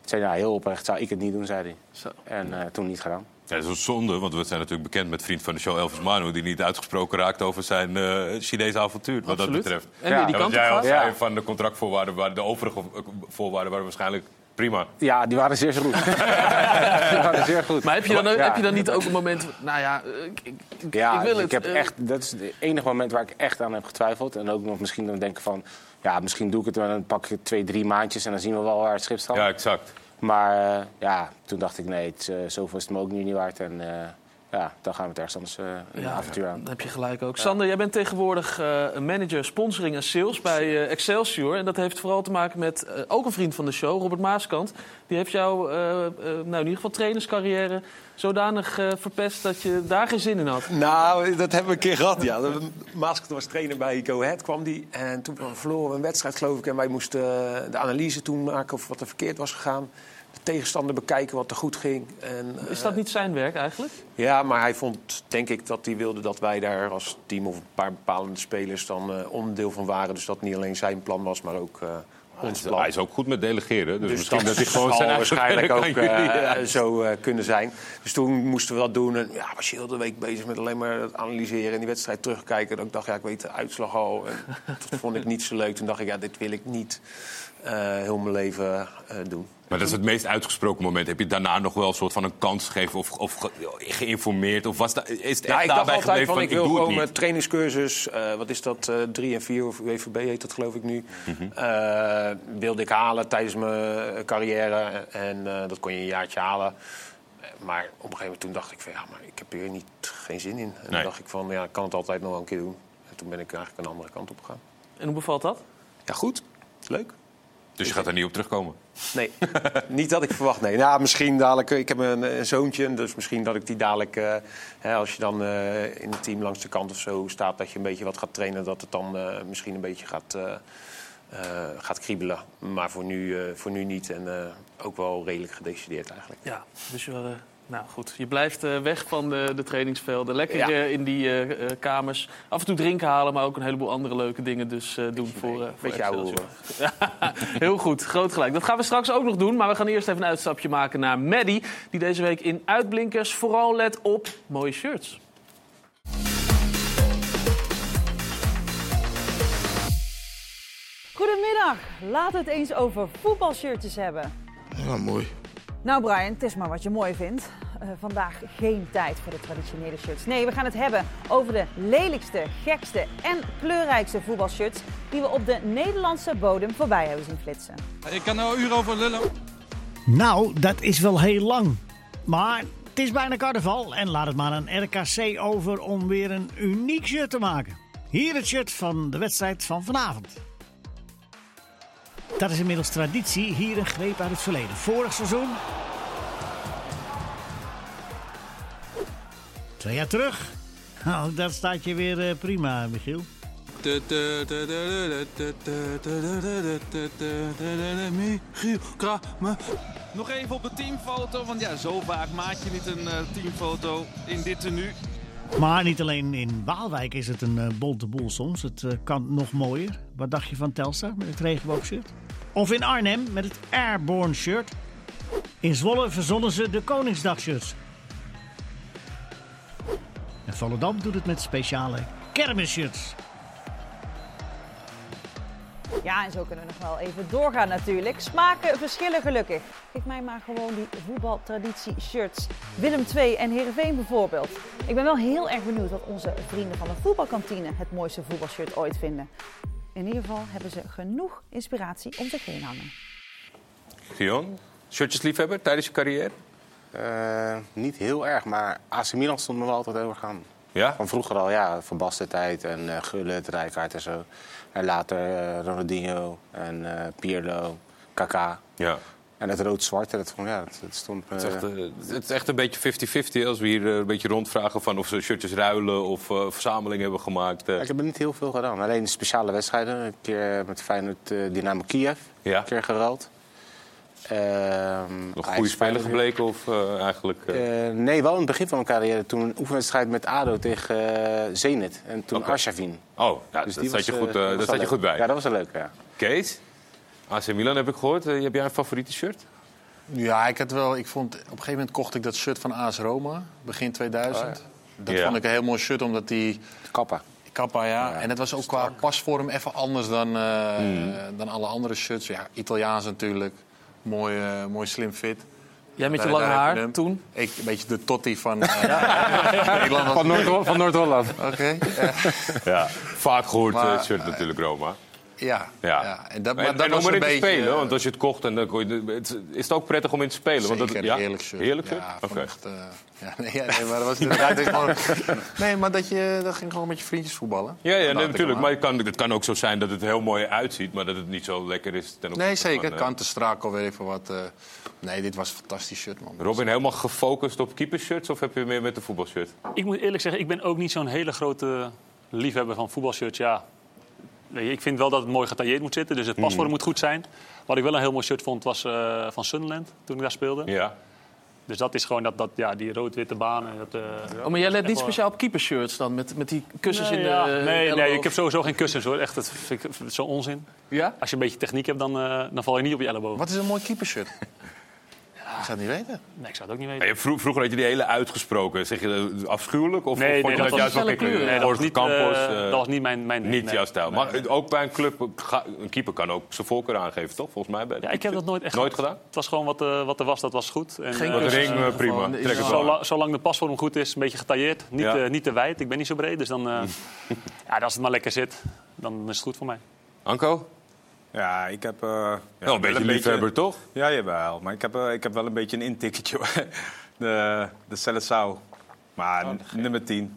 Hij zei, nou, heel oprecht zou ik het niet doen, zei hij.
Zo.
En eh, toen niet gedaan.
Ja, dat is een zonde, want we zijn natuurlijk bekend met vriend van de show Elvis Manu... die niet uitgesproken raakt over zijn eh, Chinese avontuur, wat
Absoluut.
dat betreft.
En
Ja,
die
Ja, want
kant op
jij al?
Ja.
zei van de contractvoorwaarden, waar de overige voorwaarden waren waarschijnlijk Prima.
Ja, die waren zeer goed. die waren zeer goed.
Maar heb je dan,
Ja.
heb je dan niet ook een moment... Nou ja, eh, ik, ik, ik-
Ja,
ik wil het.
ik heb
eh,
echt, dat is het enige moment waar ik echt aan heb getwijfeld. En ook nog misschien dan denken van... Ja, misschien doe ik het wel en dan pak ik twee, drie maandjes... en dan zien we wel waar het schip staat.
Ja, exact.
Maar eh, ja, toen dacht ik, nee, het, zoveel is het me ook nu niet waard. En eh, ja, dan gaan we het ergens anders eh een
Ja,
avontuur aan.
Dan heb je gelijk ook. Sander, jij bent tegenwoordig eh, manager sponsoring en sales bij eh, Excelsior. En dat heeft vooral te maken met eh, ook een vriend van de show, Robert Maaskant. Die heeft jouw, nou in ieder geval trainerscarrière zodanig eh, verpest dat je daar geen zin in had.
Nou, dat hebben we een keer gehad, ja. Maaskant was trainer bij Go Ahead, kwam die. En toen verloren we een wedstrijd, geloof ik. En wij moesten de analyse toen maken of wat er verkeerd was gegaan. De tegenstander bekijken wat er goed ging. En, eh,
Is dat niet zijn werk eigenlijk?
Ja, maar hij vond, denk ik, dat hij wilde dat wij daar als team of een paar bepalende spelers dan eh, onderdeel van waren. Dus dat niet alleen zijn plan was, maar ook eh, ons plan.
Hij is ook goed met delegeren. Dus,
Dus
misschien dat, hij
zal
gewoon zijn
waarschijnlijk ook
jullie,
eh,
ja.
zo eh, kunnen zijn. Dus toen moesten we dat doen. En ja, was je heel de week bezig met alleen maar het analyseren en die wedstrijd terugkijken. Dat ik dacht, ja, ik weet de uitslag al. En dat vond ik niet zo leuk. Toen dacht ik, ja, dit wil ik niet eh, heel mijn leven eh, doen.
Maar dat is het meest uitgesproken moment. Heb je daarna nog wel een soort van een kans gegeven of, of ge- geïnformeerd? Of was dat, is het echt
Ja, ik dacht
daarbij
altijd
gebleven
van, ik wil gewoon
niet?
mijn trainingscursus, eh, wat is dat, eh 3 en 4 of WVB heet dat geloof ik nu, eh, wilde ik halen tijdens mijn carrière. En eh, dat kon je een jaartje halen. Eh, Maar op een gegeven moment toen dacht ik van, ja, maar ik heb hier niet, geen zin in. En
Nee.
toen dacht ik van, ja, ik kan het altijd nog wel een keer doen. En toen ben ik eigenlijk een andere kant op gegaan.
En hoe bevalt dat?
Ja, goed. Leuk.
Dus je gaat er niet op terugkomen?
Nee, niet dat ik verwacht. Nee, nou, misschien dadelijk. Ik heb een, een zoontje, dus misschien dat ik die dadelijk, eh, hè, als je dan eh, in het team langs de kant of zo staat, dat je een beetje wat gaat trainen, dat het dan eh, misschien een beetje gaat, eh, eh, gaat kriebelen. Maar voor nu, eh, voor nu niet en eh, ook wel redelijk gedecideerd eigenlijk.
Ja, dus je, eh, nou goed, je blijft eh, weg van de, de trainingsvelden. Lekker
Ja.
eh, in die eh, kamers. Af en toe drinken halen, maar ook een heleboel andere leuke dingen dus eh, doen voor, eh voor Excelsior. Heel goed, groot gelijk. Dat gaan we straks ook nog doen. Maar we gaan eerst even een uitstapje maken naar Maddie. Die deze week in Uitblinkers vooral let op mooie shirts.
Goedemiddag, laten we het eens over voetbalshirtjes hebben.
Ja, mooi.
Nou Brian, het is maar wat je mooi vindt. Eh, vandaag geen tijd voor de traditionele shirts. Nee, we gaan het hebben over de lelijkste, gekste en kleurrijkste voetbalshirts... die we op de Nederlandse bodem voorbij hebben zien flitsen.
Ik kan er een uur over lullen.
Nou, dat is wel heel lang. Maar het is bijna carnaval en laat het maar aan RKC over om weer een uniek shirt te maken. Hier het shirt van de wedstrijd van vanavond. Dat is inmiddels traditie, hier een greep uit het verleden. Vorig seizoen. Twee jaar terug. Nou, dat staat je weer eh, prima, Michiel.
Michiel Kramer. Nog even op de teamfoto, want ja, zo vaak maak je niet een eh, teamfoto in dit tenue.
Maar niet alleen in Waalwijk is het een eh, bonte boel soms. Het eh, kan nog mooier. Wat dacht je van Telstar met het regenboogshirt? Of in Arnhem met het Airborne shirt. In Zwolle verzonnen ze de Koningsdagshirts. En Volendam doet het met speciale kermisshirts.
Ja, en zo kunnen we nog wel even doorgaan natuurlijk. Smaken verschillen gelukkig. Geef mij maar gewoon die voetbaltraditie shirts. Willem II en Heerenveen bijvoorbeeld. Ik ben wel heel erg benieuwd wat onze vrienden van de voetbalkantine het mooiste voetbalshirt ooit vinden. In ieder geval hebben ze genoeg inspiratie om zich heen hangen.
Gion, shirtjesliefhebber tijdens je carrière?
Eh, niet heel erg, maar AC Milan stond me wel altijd heel erg aan.
Ja?
Van vroeger al, ja, Van Basten tijd en eh Gullit, Rijkaard en zo. En later eh, Ronaldinho en eh Pirlo, Kaká.
Ja.
En het rood-zwart, dat, ja, dat, stond.
Het is echt, eh, het is echt een beetje 50-50 als we hier een beetje rondvragen van of ze shirtjes ruilen of eh verzameling hebben gemaakt.
Ik heb er niet heel veel gedaan. Alleen speciale wedstrijden. Een keer met Feyenoord Dynamo Kiev.
Ja.
Een keer geruild. Ehm,
Nog goede speler gebleken of eh, eigenlijk... eh,
Eh, nee, wel in het begin van mijn carrière. Toen een oefenwedstrijd met ADO tegen Zenit. En toen
Oké.
Arshavin.
oh, ja,
Dus
dat
was,
je goed, eh, dat
wel
je goed bij.
Ja, dat was wel leuk, ja.
Kees, AC Milan heb ik gehoord. Eh, heb jij een favoriete shirt?
Ja, ik had wel. Ik vond, op een gegeven moment kocht ik dat shirt van AS Roma, begin 2000. Dat
Ja.
vond ik een heel mooi shirt, omdat die.
Kappa.
Kappa, ja. En het was ook qua pasvorm even anders dan, eh,
Hmm.
dan alle andere shirts. Ja, Italiaans natuurlijk. Mooi, eh, mooi slim fit.
Jij met je lange haar toen?
Ik, een beetje de totti van eh, Nederland.
Van Noord- van Noord-Holland.
Oké.
Ja, vaak gehoord
Maar,
eh, shirt natuurlijk, Roma.
Ja,
Ja.
ja. En dat,
Maar,
maar dat
en om
was een
erin te
beetje...
spelen,
eh,
want als je het kocht, en dan kon je, het- is het ook prettig om in te spelen? want dat, ja?
heerlijk shirt.
Heerlijk shirt?
Ja,
Oké.
eh, ja, nee, ja, nee, maar dat was inderdaad echt gewoon... Nee, maar dat je dat ging gewoon met je vriendjes voetballen.
Ja, ja
Dat
nee, natuurlijk. Maar het kan, het kan ook zo zijn dat het heel mooi uitziet, maar dat het niet zo lekker is. Ten
Nee, zeker.
van, eh,
Kanten strak of weet ik veel wat. eh. nee, dit was een fantastisch shirt, man.
Robin, helemaal gefocust op keepershirts of heb je meer met de voetbalshirt?
Ik moet eerlijk zeggen, ik ben ook niet zo'n hele grote liefhebber van voetbalshirts. Ja, je, ik vind wel dat het mooi getailleerd moet zitten, dus het paswoord
Mhm.
moet goed zijn. Wat ik wel een heel mooi shirt vond, was eh, van Sunderland, toen ik daar speelde.
Ja.
Dus dat is gewoon dat, dat, ja, die rood-witte banen. Dat, eh,
Oh, maar jij let niet
wel-
speciaal op keepershirts dan? Met, met die kussens
nee,
in de
ja. nee, nee, ik heb sowieso geen kussens hoor. Echt, dat vind ik zo'n onzin.
Ja?
Als je een beetje techniek hebt, dan, eh, dan val je niet op je elleboog.
Wat is een mooi keepershirt? Ik zou het niet weten.
Nee, ik zou het ook niet weten.
je vro- vroeger had je die hele uitgesproken. Zeg je afschuwelijk? Of,
Nee,
vond
nee,
je
dat
juist
was
wel
niet
kicken?
Nee, dat was niet,
Campos,
eh,
eh,
dat was niet mijn, mijn
Niet
nee.
jouw stijl. Maar ook bij een club, een keeper kan ook zijn voorkeur aangeven, toch? Volgens mij bij
Ja, ik heb dat nooit echt
Nooit gedaan?
Het was gewoon wat, eh, wat er was, dat was goed. En,
Geen
ring, prima. Trek het
zolang, de pasvorm goed is, een beetje getailleerd. Niet,
Ja.
niet te wijd, ik ben niet zo breed. Dus dan, eh, ja, als het maar lekker zit, dan is het goed voor mij.
Anko?
Ja, ik heb... eh, ja,
Wel een beetje liefhebber, toch?
Ja, jawel. Maar ik heb, eh, ik heb wel een beetje een intikketje. hoor. De, de Seleção. Maar n- nummer 10.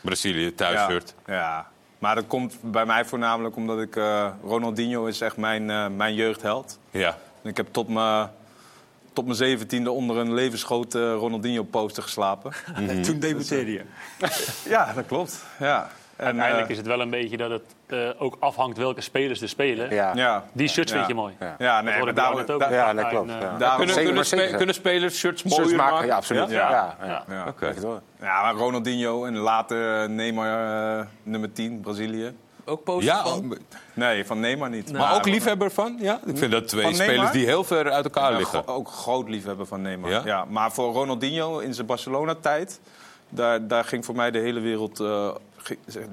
Brazilië, thuisshirt.
Ja, ja. Maar dat komt bij mij voornamelijk omdat ik... eh, Ronaldinho is echt mijn, eh, mijn jeugdheld.
Ja.
En ik heb tot mijn, tot mijn zeventiende onder een levensgrote Ronaldinho-poster geslapen. Toen debuteerde je. ja, dat klopt. Ja. En,
Uiteindelijk
eh,
is het wel een beetje dat het eh, ook afhangt welke spelers er spelen.
Ja.
ja.
Die shirts vind je mooi.
Ja.
Ja, nee,
net ook.
Ja, dat klopt.
eh,
Ja.
Daarom-
Kunnen,
zeker,
kunnen, spe- spelers shirts
Shirts
mooier
maken,
maken?
ja, absoluut.
Ja.
Ja. Ja,
maar Ronaldinho en later Neymar, nummer 10, Brazilië.
Ook poster
Ja,
van?
Nee, van Neymar niet.
maar ook liefhebber van? Ja, ik vind dat twee spelers die heel ver uit elkaar
Ja,
liggen.
ook groot liefhebber van Neymar.
Ja?
Ja? maar voor Ronaldinho in zijn Barcelona-tijd... Daar, daar ging voor mij de hele wereld... eh,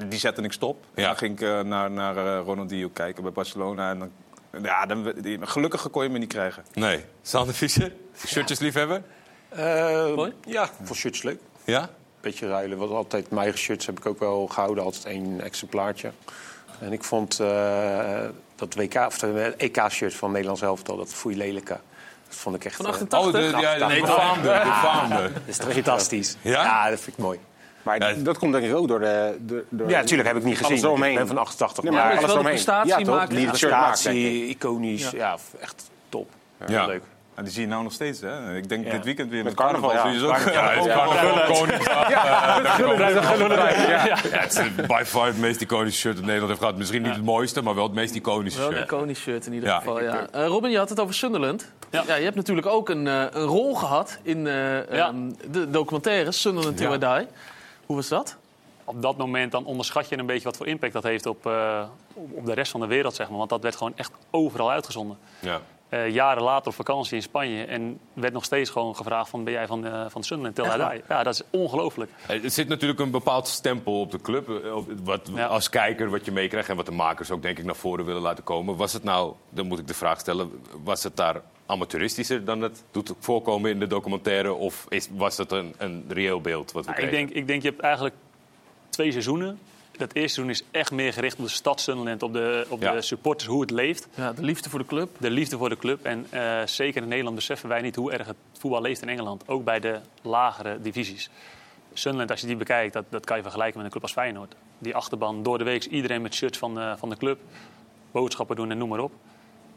die zette ik stop.
Ja.
Dan ging ik eh, naar, naar eh, Ronaldinho kijken bij Barcelona. En dan, ja, dan, die- gelukkig kon je me niet krijgen.
Nee. Sander Fischer, shirtjes liefhebber?
Eh, ja, ik vond shirts leuk.
Ja?
Beetje ruilen. Want altijd mijn eigen shirts heb ik ook wel gehouden. Altijd één exemplaartje. En ik vond eh, dat WK, of de EK-shirt van Nederlands elftal, dat foei lelijke. Dat vond ik echt...
Van
eh,
88?
Oh, de, ja, de de befaamde.
dat is toch fantastisch.
Ja?
dat vind ik mooi.
Maar
Ja.
dat komt denk ik ook door de... door- door
Ja, natuurlijk heb ik niet
alles
gezien.
eromheen.
Ik ben van 88.
Nee,
maar
maar alles
wel
eromheen.
prestatie
ja, toch? Die.
Prestatie, iconisch. Ja. echt top.
Ja.
Leuk.
En die zie je nou nog steeds, hè? Ik denk
Ja.
dit weekend weer met,
Met carnaval,
carnaval.
ja.
ook.
Ja, het
Ja,
Ja, het is by far het meest iconische shirt dat Nederland heeft gehad. Misschien niet het mooiste, maar wel het meest iconische
Wel een
shirt.
iconisch shirt in ieder
Ja.
geval, ja. Eh, Robin, je had het over Sunderland. Ja.
Ja.
je hebt natuurlijk ook een, eh, een rol gehad in eh,
Ja.
ehm, de documentaire Sunderland Till
Ja.
I Die. Hoe was dat?
Op dat moment dan onderschat je een beetje wat voor impact dat heeft op, eh, op de rest van de wereld. Zeg maar. Want dat werd gewoon echt overal uitgezonden.
Ja.
Eh, jaren later op vakantie in Spanje. En werd nog steeds gewoon gevraagd van ben jij van, eh van Sunderland Die? Ja, dat is ongelooflijk.
Er zit natuurlijk een bepaald stempel op de club. op- Wat,
Ja.
Als kijker wat je meekrijgt en wat de makers ook denk ik naar voren willen laten komen. Was het nou, dan moet ik de vraag stellen, was het daar amateuristischer dan het doet voorkomen in de documentaire? Of is, was het een, een reëel beeld wat we
Ja, ik, denk, ik denk je hebt eigenlijk twee seizoenen. Dat eerste seizoen is echt meer gericht op de stad Sunderland, op de, op
Ja.
de supporters, hoe het leeft.
Ja, de liefde voor de club.
De liefde voor de club. En eh, zeker in Nederland beseffen wij niet hoe erg het voetbal leeft in Engeland. Ook bij de lagere divisies. Sunderland, als je die bekijkt, dat, dat kan je vergelijken met een club als Feyenoord. Die achterban, door de week iedereen met shirts van, eh, van de club. Boodschappen doen en noem maar op.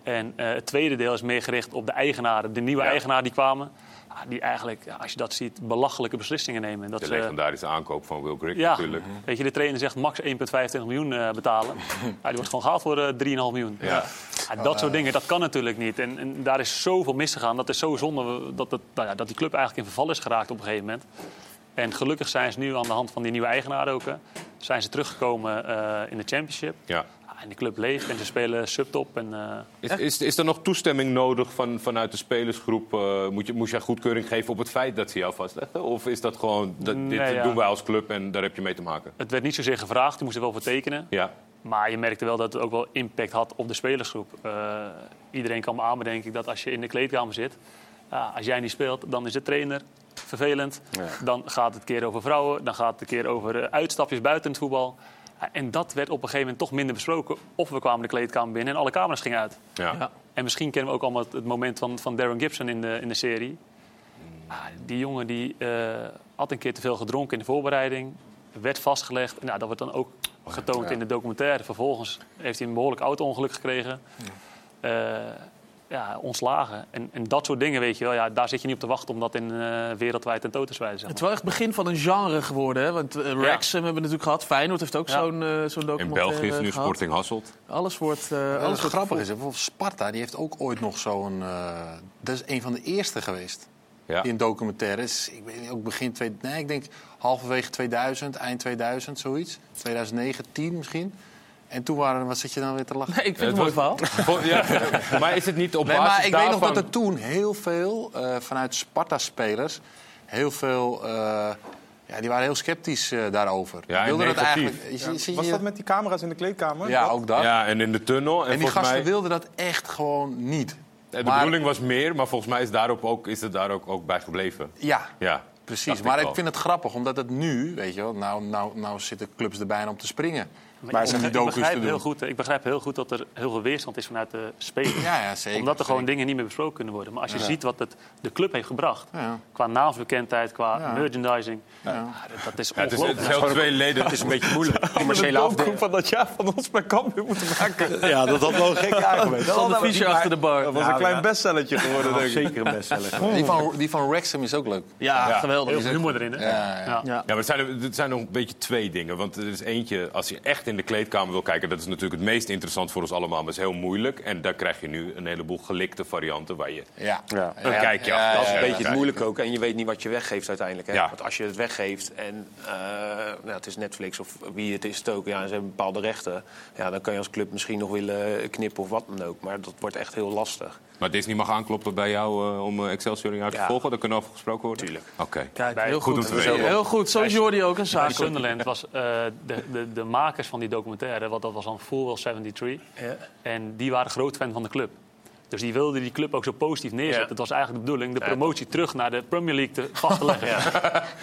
En eh, het tweede deel is meer gericht op de eigenaren. De nieuwe
Ja.
eigenaren die kwamen. ah, die eigenlijk, als je dat ziet, belachelijke beslissingen nemen. Dat
De
ze-
legendarische aankoop van Will Grigg
ja,
natuurlijk.
weet je, de trainer zegt max 1,25 miljoen eh, betalen. ja, die wordt gewoon gehaald voor eh 3,5 miljoen.
Ja.
Ja, dat soort dingen, dat kan natuurlijk niet. En, en daar is zoveel misgegaan. Dat is zo zonde dat, nou ja, dat die club eigenlijk in verval is geraakt op een gegeven moment. En gelukkig zijn ze nu aan de hand van die nieuwe eigenaren ook... eh, zijn ze teruggekomen eh, in de championship.
Ja.
En de club leeft en ze spelen subtop. En, eh,
Is, is, is er nog toestemming nodig van, vanuit de spelersgroep? Eh, moet je, moest jij goedkeuring geven op het feit dat ze jou vastleggen? Of is dat gewoon, dat, dit
ja.
doen wij als club en daar heb je mee te maken?
het werd niet zozeer gevraagd, die moesten er wel voor tekenen.
Ja,
Maar je merkte wel dat het ook wel impact had op de spelersgroep. Eh, iedereen kan me aan, denk ik, dat als je in de kleedkamer zit... als jij niet speelt, dan is de trainer vervelend. Dan gaat het een keer over vrouwen. Dan gaat het een keer over uitstapjes buiten het voetbal. Ja, en dat werd op een gegeven moment toch minder besproken. Of we kwamen de kleedkamer binnen en alle camera's gingen uit.
Ja.
Ja.
En misschien kennen we ook allemaal het, het moment van, van Darren Gibson in de, in de serie. Ah, die jongen die, eh, had een keer te veel gedronken in de voorbereiding. Werd vastgelegd. Nou, dat wordt dan ook getoond in de documentaire. Vervolgens heeft hij een behoorlijk auto-ongeluk gekregen. Eh, ja, ontslagen. En, en dat soort dingen, weet je wel. Ja, daar zit je niet op te wachten om dat in eh, wereldwijd tentoon te wijzen. Zeg
Het is wel echt het begin van een genre geworden. Hè? Want uh, Rex hebben we natuurlijk gehad. Feyenoord heeft ook
Ja.
zo'n eh zo'n
In
documentaire
België is nu
gehad.
Sporting Hasselt.
Alles wordt... eh,
Alles wat
wordt
grappig is, hè, bijvoorbeeld Sparta, die heeft ook ooit nog zo'n... eh, dat is een van de eerste geweest
Ja.
in documentaires. Ik weet niet, ook begin... Twee, nee, ik denk halverwege 2000, eind 2000, zoiets. 2009, 10 misschien. En toen waren... Wat zit je dan weer te lachen?
Nee, ik vind het mooi verhaal.
Ja, maar is het niet op
Nee,
basis
maar ik weet nog dat er toen heel veel eh, vanuit Sparta-spelers... heel veel... eh, ja, die waren heel sceptisch eh, daarover.
Ja,
Wilden dat eigenlijk... je-
Was
je-
dat met die camera's in de kleedkamer?
Ja,
Dat?
ook dat.
Ja, en in de tunnel. En,
en die
volgens
gasten
mij,
wilden dat echt gewoon niet.
De
Maar-
bedoeling was meer, maar volgens mij is, daarop ook, is het daar ook, ook bij gebleven.
Ja,
Ja,
Precies, maar ik, vind het grappig, omdat het nu, weet je wel, nou, nou, nou zitten clubs er bijna om te springen.
Maar
om
ik, begrijp heel goed, ik begrijp heel goed dat er heel veel weerstand is vanuit de spelers.
Ja, ja, zeker.
Omdat er gewoon
zeker.
dingen niet meer besproken kunnen worden. Maar als je
Ja.
ziet wat het, de club heeft gebracht,
Ja.
qua naamsbekendheid, qua
Ja.
merchandising,
Ja.
ah, dat, dat is
Ja, het is,
ongelooflijk.
het is heel tweeledig.
Het is een beetje moeilijk.
Commerciële
afdeling.
van dat jaar van ons bij Cambuur moeten maken.
Ja, dat had wel een gek jaar geweest.
Sander Fischer achter de bar.
Dat was
Ja,
een klein
ja.
bestsellertje geworden, denk ik.
Zeker een bestseller.
Die van, die van Wrexham is ook leuk.
Ja,
Ja.
geweldig.
Heel veel humor erin, hè?
Ja, ja.
Ja.
Ja.
Ja, maar het zijn, er- het zijn nog een beetje twee dingen. Want er is eentje, als je echt in de kleedkamer wil kijken... dat is natuurlijk het meest interessant voor ons allemaal, maar is heel moeilijk. En daar krijg je nu een heleboel gelikte varianten waar je...
Ja.
Ja.
Een kijkje achter.
Dat is een
Ja,
beetje
ja,
het moeilijke ook. En je weet niet wat je weggeeft uiteindelijk. Hè?
Ja.
Want als je het weggeeft en eh, nou, het is Netflix of wie het is het ook... Ja, en ze hebben bepaalde rechten. Ja, dan kan je als club misschien nog willen knippen of wat dan ook. Maar dat wordt echt heel lastig.
Maar Disney mag aankloppen bij jou eh, om eh, Excelsior in jou te
Ja.
volgen? Daar kunnen over gesproken worden?
Tuurlijk.
Oké.
Kijk, heel
goed
goed.
om te weten.
Heel goed. Zo is Jordi ook een zaak.
Sunderland was eh, de, de, de makers van die documentaire, wat dat was dan Full Well 73.
Ja.
En die waren groot fan van de club. Dus die wilden die club ook zo positief neerzetten.
Ja.
Het was eigenlijk de bedoeling de promotie terug naar de Premier League te vast te leggen.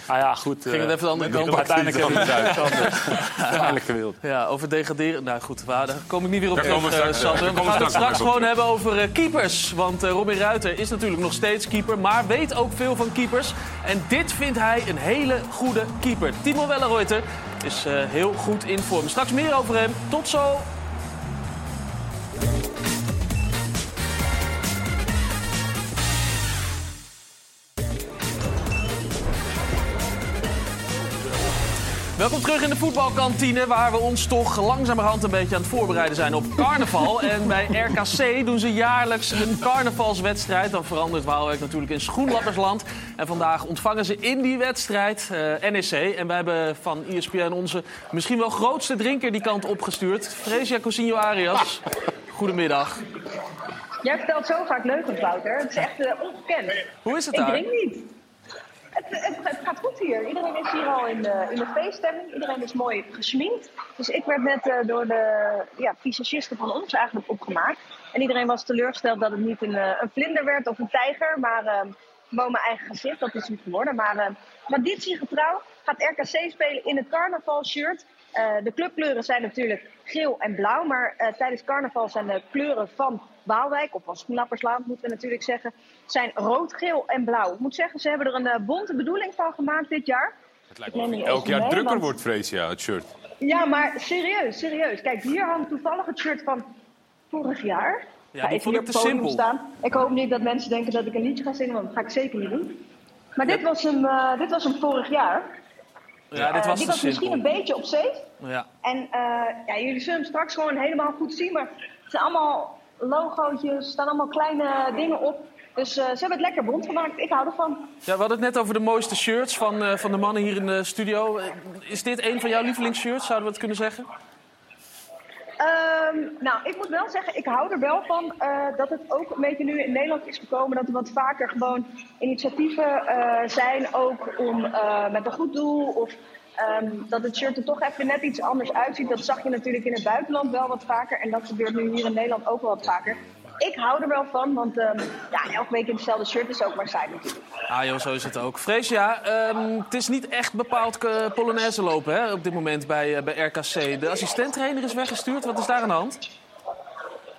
Ah ja, goed.
Ging het
eh,
even de andere kant op.
Uiteindelijk hebben we het uiteindelijk gewild.
Ja, over degraderen. Nou goed, waar, daar kom ik niet weer op
Daar
terug, eh, Sander. We gaan het
straks
gewoon hebben over eh, keepers. Want eh, Robin Ruiter is natuurlijk nog steeds keeper, maar weet ook veel van keepers. En dit vindt hij een hele goede keeper. Timo Welleroyter is eh, heel goed in vorm. Straks meer over hem. Tot zo. Welkom terug in de voetbalkantine, waar we ons toch langzamerhand een beetje aan het voorbereiden zijn op carnaval. en bij RKC doen ze jaarlijks een carnavalswedstrijd. Dan verandert Waalwijk natuurlijk in schoenlappersland. En vandaag ontvangen ze in die wedstrijd eh, NEC. En wij hebben van ESPN onze misschien wel grootste drinker die kant opgestuurd. Fresia Cousinho Arias. Goedemiddag.
Jij vertelt zo vaak leugens, Wouter. Het is echt eh, ongekend.
Hoe is het
Ik
daar?
drink niet. Het, het, gaat goed hier. Iedereen is hier al in de, in de feeststemming. Iedereen is mooi gesminkt. Dus ik werd net eh, door de ja, van ons eigenlijk opgemaakt. En iedereen was teleurgesteld dat het niet een, eh, een vlinder werd of een tijger. Maar eh, gewoon mijn eigen gezicht. Dat is het geworden. Maar eh, traditiegetrouw gaat RKC spelen in het carnavalshirt. Eh, de clubkleuren zijn natuurlijk geel en blauw. Maar tijdens carnaval zijn de kleuren van Waalwijk, of van Schoenlapperslaan moeten we natuurlijk zeggen, zijn rood, geel en blauw. Ik moet zeggen, ze hebben er een eh, bonte bedoeling van gemaakt dit jaar.
Het lijkt wel
niet
elk jaar
mee,
drukker
want-
wordt, Freesia, het shirt.
Ja, maar serieus, serieus. Kijk, hier hangt toevallig het shirt van vorig jaar.
Ja, vond ik te
het podium
simpel.
staan. Ik hoop niet dat mensen denken dat ik een liedje ga zingen, want dat ga ik zeker niet doen. Maar dit was hem, eh, dit was hem vorig jaar.
Ja, dit
Eh,
was
die
te
was misschien
simpel.
een beetje op safe.
Ja.
En eh, ja, jullie zullen hem straks gewoon helemaal goed zien. Maar het zijn allemaal logootjes, staan allemaal kleine dingen op. Dus eh, ze hebben het lekker bond gemaakt. Ik hou ervan.
Ja, we hadden het net over de mooiste shirts van, eh, van de mannen hier in de studio. Eh, Is dit een van jouw lievelingsshirts, zouden we het kunnen zeggen?
Ehm, nou, ik moet wel zeggen, ik hou er wel van dat het ook een beetje nu in Nederland is gekomen. Dat er wat vaker gewoon initiatieven zijn, ook om met een goed doel of ehm, dat het shirt er toch even net iets anders uitziet. Dat zag je natuurlijk in het buitenland wel wat vaker. En dat gebeurt nu hier in Nederland ook wel wat vaker. Ik hou er wel van, want ehm, ja, elke week in hetzelfde shirt is ook maar saai natuurlijk.
Ah joh, zo is het ook. Freesia, ehm, het is niet echt bepaald eh, Polonaise lopen hè, op dit moment bij, eh, bij RKC. De assistenttrainer is weggestuurd. Wat is daar aan de hand?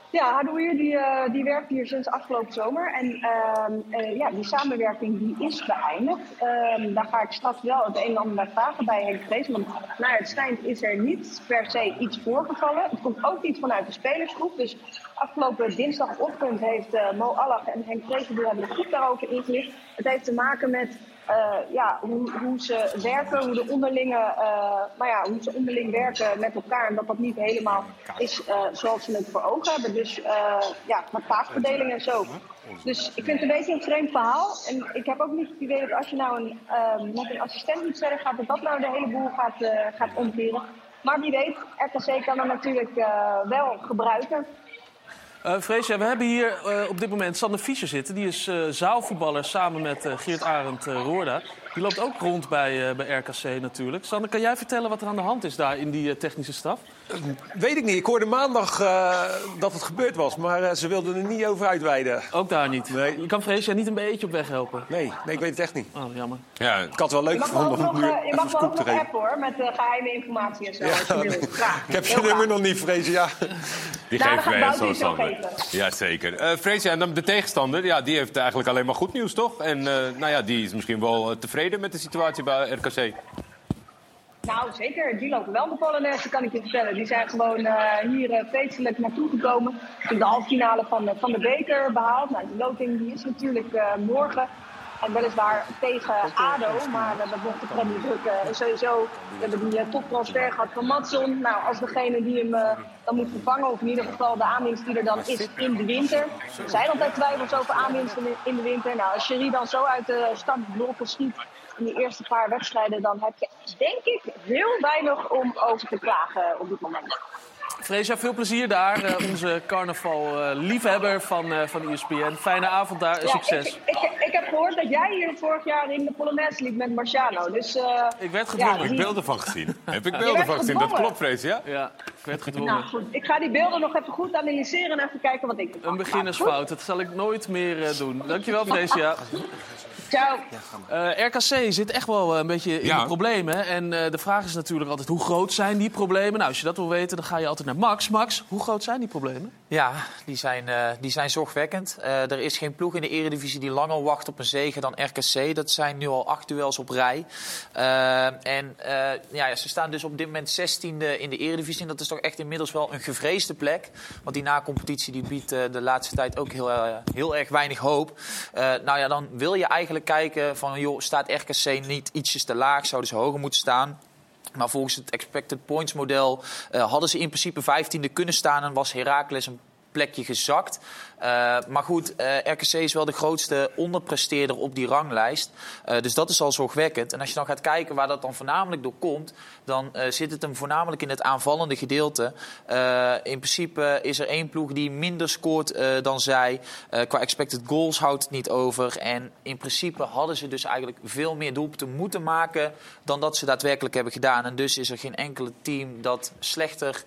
Ja, Hadouier die, eh, die werkt hier sinds afgelopen zomer. En ehm, eh, ja, die samenwerking die is beëindigd. Ehm, daar ga ik straks wel het een en ander naar vragen bij Henk Vrees. Want naar het schijnt is er niet per se iets voorgevallen. Het komt ook niet vanuit de spelersgroep. Dus afgelopen dinsdagochtend heeft eh, Mo Allach en Henk Vrees die hebben groep daarover ingelicht. Het heeft te maken met eh, ja, hoe, hoe ze werken, hoe de onderlinge, nou ja, hoe ze onderling werken met elkaar. En dat dat niet helemaal is eh, zoals ze het voor ogen hebben. Dus ja, met taakverdeling en zo. Dus ik vind het een beetje een vreemd verhaal. En ik heb ook niet het idee dat als je nou een, met een assistent iets verder gaat, dat dat nou de hele boel gaat, gaat omkeren. Maar wie weet, RKC kan er natuurlijk wel gebruiken.
Freesia, we hebben hier eh, op dit moment Sander Fischer zitten. Die is eh, zaalvoetballer samen met Geert Arend Roorda. Die loopt ook rond bij, eh, bij RKC natuurlijk. Sander, kan jij vertellen wat er aan de hand is daar in die eh, technische staf?
Weet ik niet. Ik hoorde maandag eh, dat het gebeurd was, maar eh, ze wilden er niet over uitweiden.
Ook daar niet?
Nee.
Je kan Freesia niet een beetje op weg helpen?
Nee, nee ik weet het echt niet.
Oh, jammer.
Ja,
Ik had het wel leuk
Je mag wel
gevonden om
nog,
nu
eh, je
even
mag wel
scoop te
nog
geven.
appen hoor, met eh, geheime informatie en zo. als je
Ja, ik heb je nummer nog niet, vrezen. Ja.
Die
Nou,
geven wij zo Sander. Jazeker. Eh Freesia, en dan de tegenstander, ja, die heeft eigenlijk alleen maar goed nieuws, toch? En eh, nou ja, die is misschien wel eh, met de situatie bij RKC.
Nou, zeker. Die lopen wel de Polonaise, kan ik je vertellen. Die zijn gewoon eh, hier eh, feestelijk naartoe gekomen. In de halve finale van van de beker behaald. Nou, die loting die is natuurlijk eh, morgen. En weliswaar tegen ADO, maar dat wordt de Premier Druk sowieso. We hebben die toptransfer gehad van Matson. Nou, als degene die hem dan moet vervangen, of in ieder geval de aanwinst die er dan is in de winter. Er zijn altijd twijfels over aanwinsten in- de winter. Nou, als Sherry dan zo uit de startblokken schiet in die eerste paar wedstrijden, dan heb je denk ik heel weinig om over te klagen op dit moment.
Freesia, veel plezier daar. Eh, onze carnaval-liefhebber van, eh van ESPN. Fijne avond daar,
Ja,
succes.
Ik, ik, ik heb gehoord dat jij hier vorig jaar in de Polonaise liep met Marciano. Dus, eh,
Ik werd
ja,
gedwongen.
Heb ik beelden van gezien? Heb ik beelden van gezien? Dat klopt, Freesia.
Ja, ik werd gedwongen.
Nou goed, ik ga die beelden nog even goed analyseren en even kijken wat ik
Een beginnersfout, dat zal ik nooit meer eh, doen. Dankjewel, Freesia.
Ciao.
Eh, RKC zit echt wel eh, een beetje in
Ja.
de problemen. En eh, de vraag is natuurlijk altijd, hoe groot zijn die problemen? Nou, als je dat wil weten, dan ga je altijd naar Max. Max, hoe groot zijn die problemen?
Ja, die zijn, eh, die zijn zorgwekkend. Eh, er is geen ploeg in de Eredivisie die langer wacht op een zege dan RKC. Dat zijn nu al acht duels op rij. Eh, en eh, ja, ze staan dus op dit moment 16e in de Eredivisie. En dat is toch echt inmiddels wel een gevreesde plek. Want die na-competitie die biedt eh, de laatste tijd ook heel, eh, heel erg weinig hoop. Eh, nou ja, dan wil je eigenlijk kijken van... joh, staat RKC niet ietsjes te laag? Zouden ze hoger moeten staan? Maar volgens het expected points model eh, hadden ze in principe 15e kunnen staan en was Heracles een plekje gezakt. Eh, maar goed, eh, RKC is wel de grootste onderpresteerder op die ranglijst. Eh, dus dat is al zorgwekkend. En als je dan gaat kijken waar dat dan voornamelijk door komt, dan zit het hem voornamelijk in het aanvallende gedeelte. In principe is er één ploeg die minder scoort dan zij. Qua expected goals houdt het niet over. En in principe hadden ze dus eigenlijk veel meer doelpunten moeten maken dan dat ze daadwerkelijk hebben gedaan. En dus is er geen enkele team dat slechter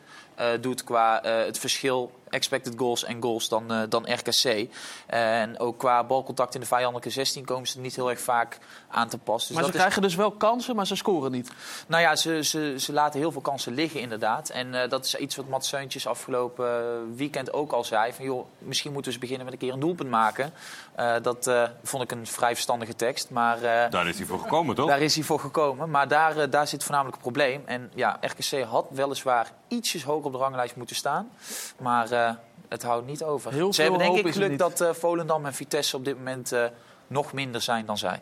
doet qua het verschil expected goals en goals dan, eh, dan RKC. en ook qua balcontact in de vijandelijke 16 komen ze niet heel erg vaak aan te pas. Dus
maar ze
is-
krijgen dus wel kansen, maar ze scoren niet.
nou ja, ze, ze, ze laten heel veel kansen liggen inderdaad. En eh, dat is iets wat Mats Seuntjes afgelopen eh, weekend ook al zei. Van joh, misschien moeten we eens beginnen met een keer een doelpunt maken. Eh, dat eh, vond ik een vrij verstandige tekst. Maar eh,
Daar is hij voor gekomen, toch?
daar is hij voor gekomen. Maar daar, eh, daar zit voornamelijk het probleem. En ja, RKC had weliswaar ietsjes hoger op de ranglijst moeten staan. Maar eh, het houdt niet over.
Heel
Ze hebben denk ik geluk dat eh, Volendam en Vitesse op dit moment eh, nog minder zijn dan zij.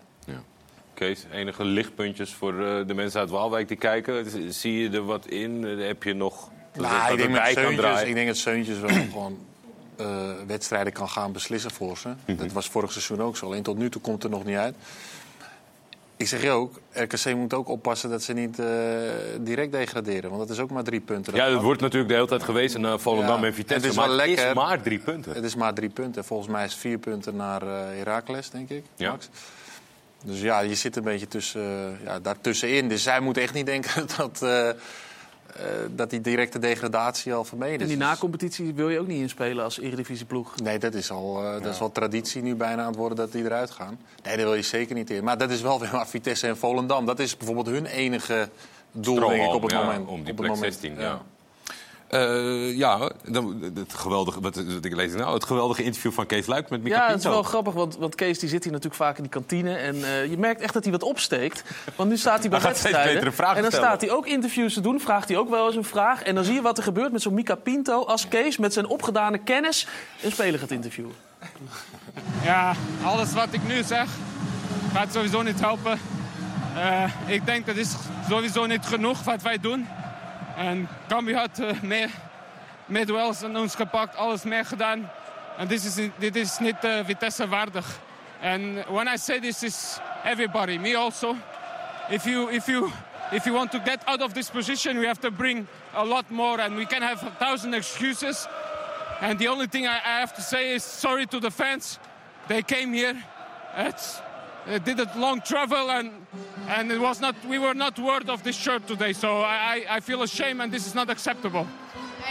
Kees, enige lichtpuntjes voor eh, de mensen uit Waalwijk die kijken? Zie je er wat in? Heb je nog... dat
Nou, ik, denk
kan
Seuntjes, ik denk dat Seuntjes wel gewoon eh, wedstrijden kan gaan beslissen voor ze.
Mhm.
Dat was vorig seizoen ook zo. Alleen tot nu toe komt het er nog niet uit. Ik zeg je ook, RKC moet ook oppassen dat ze niet eh, direct degraderen. Want dat is ook maar drie punten.
Ja, het wordt natuurlijk de hele tijd gewezen naar Volendam
Ja,
en Vitesse.
het is
maar
wel
het is maar drie punten.
Het is maar drie punten. Volgens mij is het vier punten naar eh Heracles, denk ik,
Ja.
Max. Dus ja, je zit een beetje tussen, eh, ja, daartussenin. Dus zij moeten echt niet denken dat, dat die directe degradatie al vermeden
En
is.
die nacompetitie wil je ook niet inspelen als eredivisieploeg.
Nee, dat is, al, eh, dat is wel traditie nu bijna aan het worden dat die eruit gaan. Nee, daar wil je zeker niet in. Maar dat is wel weer maar Vitesse en Volendam. Dat is bijvoorbeeld hun enige doel, denk ik, op het
ja,
moment.
Om die
op
plek
het moment.
16, ja. Eh, ja, dan, het geweldige, wat, wat ik lees nou, het geweldige interview van Kees Luik met Mika
Ja, het is wel grappig, want, want Kees die zit hier natuurlijk vaak in die kantine. En eh, je merkt echt dat hij wat opsteekt. Want nu staat hij bij
Hij
wedstrijden.
betere vragen
En dan
stellen.
staat hij ook interviews te doen, vraagt hij ook wel eens een vraag. En dan zie je wat er gebeurt met zo'n Mika Pinto als Kees met zijn opgedane kennis een speler gaat interviewen.
Ja, alles wat ik nu zeg gaat sowieso niet helpen. Eh, ik denk dat is sowieso niet genoeg wat wij doen. En Cambuur had eh, meer, meer duels aan ons gepakt, alles meer gedaan. En dit is, dit is niet eh, Vitesse waardig. And when I say this is everybody, me also. If you, if, you, if you want to get out of this position, we have to bring a lot more. And we can have a thousand excuses. And the only thing I, I have to say is sorry to the fans. They came here. It's, they did a long travel and and it was not we were not worth of this shirt today. So I, I, I feel ashamed and this is not acceptable.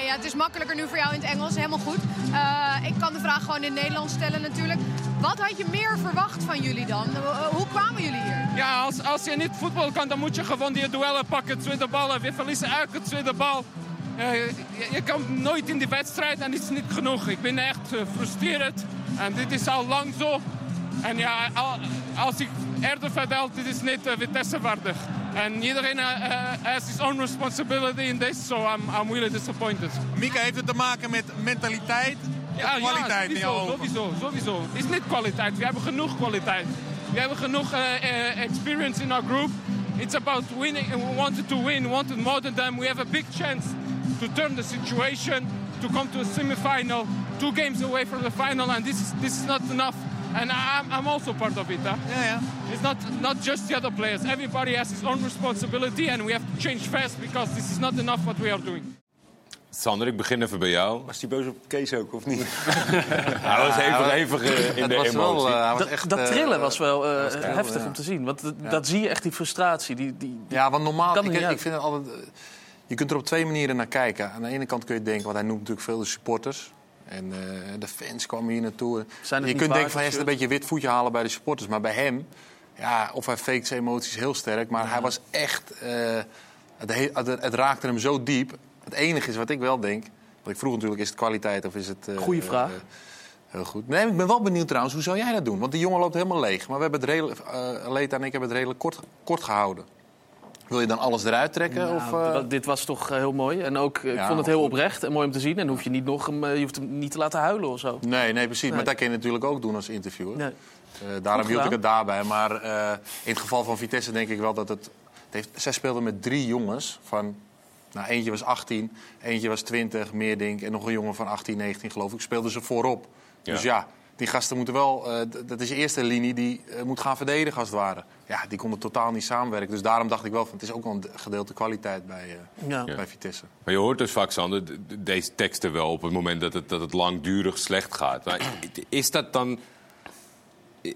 Ja, het is makkelijker nu voor jou in het Engels, helemaal goed. Eh, ik kan de vraag gewoon in het Nederlands stellen natuurlijk. Wat had je meer verwacht van jullie dan? Eh, Hoe kwamen jullie hier?
Ja, als, als je niet voetbal kan, dan moet je gewoon die duellen pakken. Tweede ballen, we verliezen elke tweede bal. Eh, je, je komt nooit in die wedstrijd en dit is niet genoeg. Ik ben echt uh, gefrustreerd en dit is al lang zo. En ja, al- als ik eerder verteld, dit is niet uh, Vitesse waardig. En iedereen has his own responsibility in this, so I'm, I'm really disappointed.
Mika, heeft het te maken met mentaliteit
Ja,
of kwaliteit
ja,
in jouw
sowieso, sowieso, sowieso. Het is niet kwaliteit. We hebben genoeg kwaliteit. We hebben genoeg eh, eh, experience in our group. It's about winning we wanted to win, we wanted more than them. We have a big chance to turn the situation, to come to a semi-final, two games away from the final, and this is, this is not enough. And I'm, I'm also part of it. Huh?
Yeah, yeah.
It's not, not just the other players. Everybody has his own responsibility and we have to change fast because this is not enough what we are doing.
Sander, ik begin even bij jou.
Was die boos op Kees ook, of niet?
Hij was even, even eh, in de
was
emotie.
eh, hij was
Dat,
echt,
dat
eh,
trillen was wel eh,
was trillen,
heftig
ja.
om te zien. Want dat,
Ja.
dat zie je echt, die frustratie. Die, die,
Ja, want normaal,
Kan
ik,
niet
ik vind het altijd... Je kunt er op twee manieren naar kijken. Aan de ene kant kun je denken, want hij noemt natuurlijk veel de supporters. En eh, de fans kwamen hier naartoe.
Zijn
je kunt denken van, hij is een beetje een wit voetje halen bij de supporters. Maar bij hem, ja, of hij faked zijn emoties heel sterk. Maar hij was echt... eh, het, he- het, het raakte hem zo diep. Het enige is wat ik wel denk... Want ik vroeg natuurlijk, is het kwaliteit of is het... eh,
Goeie vraag.
Heel goed. Nee, ik ben wel benieuwd trouwens, hoe zou jij dat doen? Want die jongen loopt helemaal leeg. Maar we hebben het redelijk, Leta en ik hebben het redelijk kort, kort gehouden. Wil je dan alles eruit trekken?
Nou,
of, eh?
dat- dit was toch eh, heel mooi. En ook, eh, ik
Ja,
vond het heel
goed.
oprecht en mooi om te zien. En dan hoef je niet nog hem, je hoeft hem niet te laten huilen of zo.
Nee, nee, precies.
Nee.
Maar dat kan je natuurlijk ook doen als interviewer.
Nee.
Eh, daarom hield ik het daarbij. Maar eh, in het geval van Vitesse denk ik wel dat het... het heeft, zij speelden met drie jongens van... Nou, eentje was 18, eentje was 20, Meerdink... en nog een jongen van 18, 19 geloof ik. Speelden ze voorop.
Ja.
Dus ja, die gasten moeten wel... eh, dat is de eerste linie die moet gaan verdedigen als het ware. Ja, die konden totaal niet samenwerken. Dus daarom dacht ik wel van... het is ook wel een gedeelte kwaliteit bij, eh,
Ja.
bij Vitesse.
Maar je hoort dus vaak, Sander, deze teksten wel op het moment dat het, dat het langdurig slecht gaat. Maar is dat dan...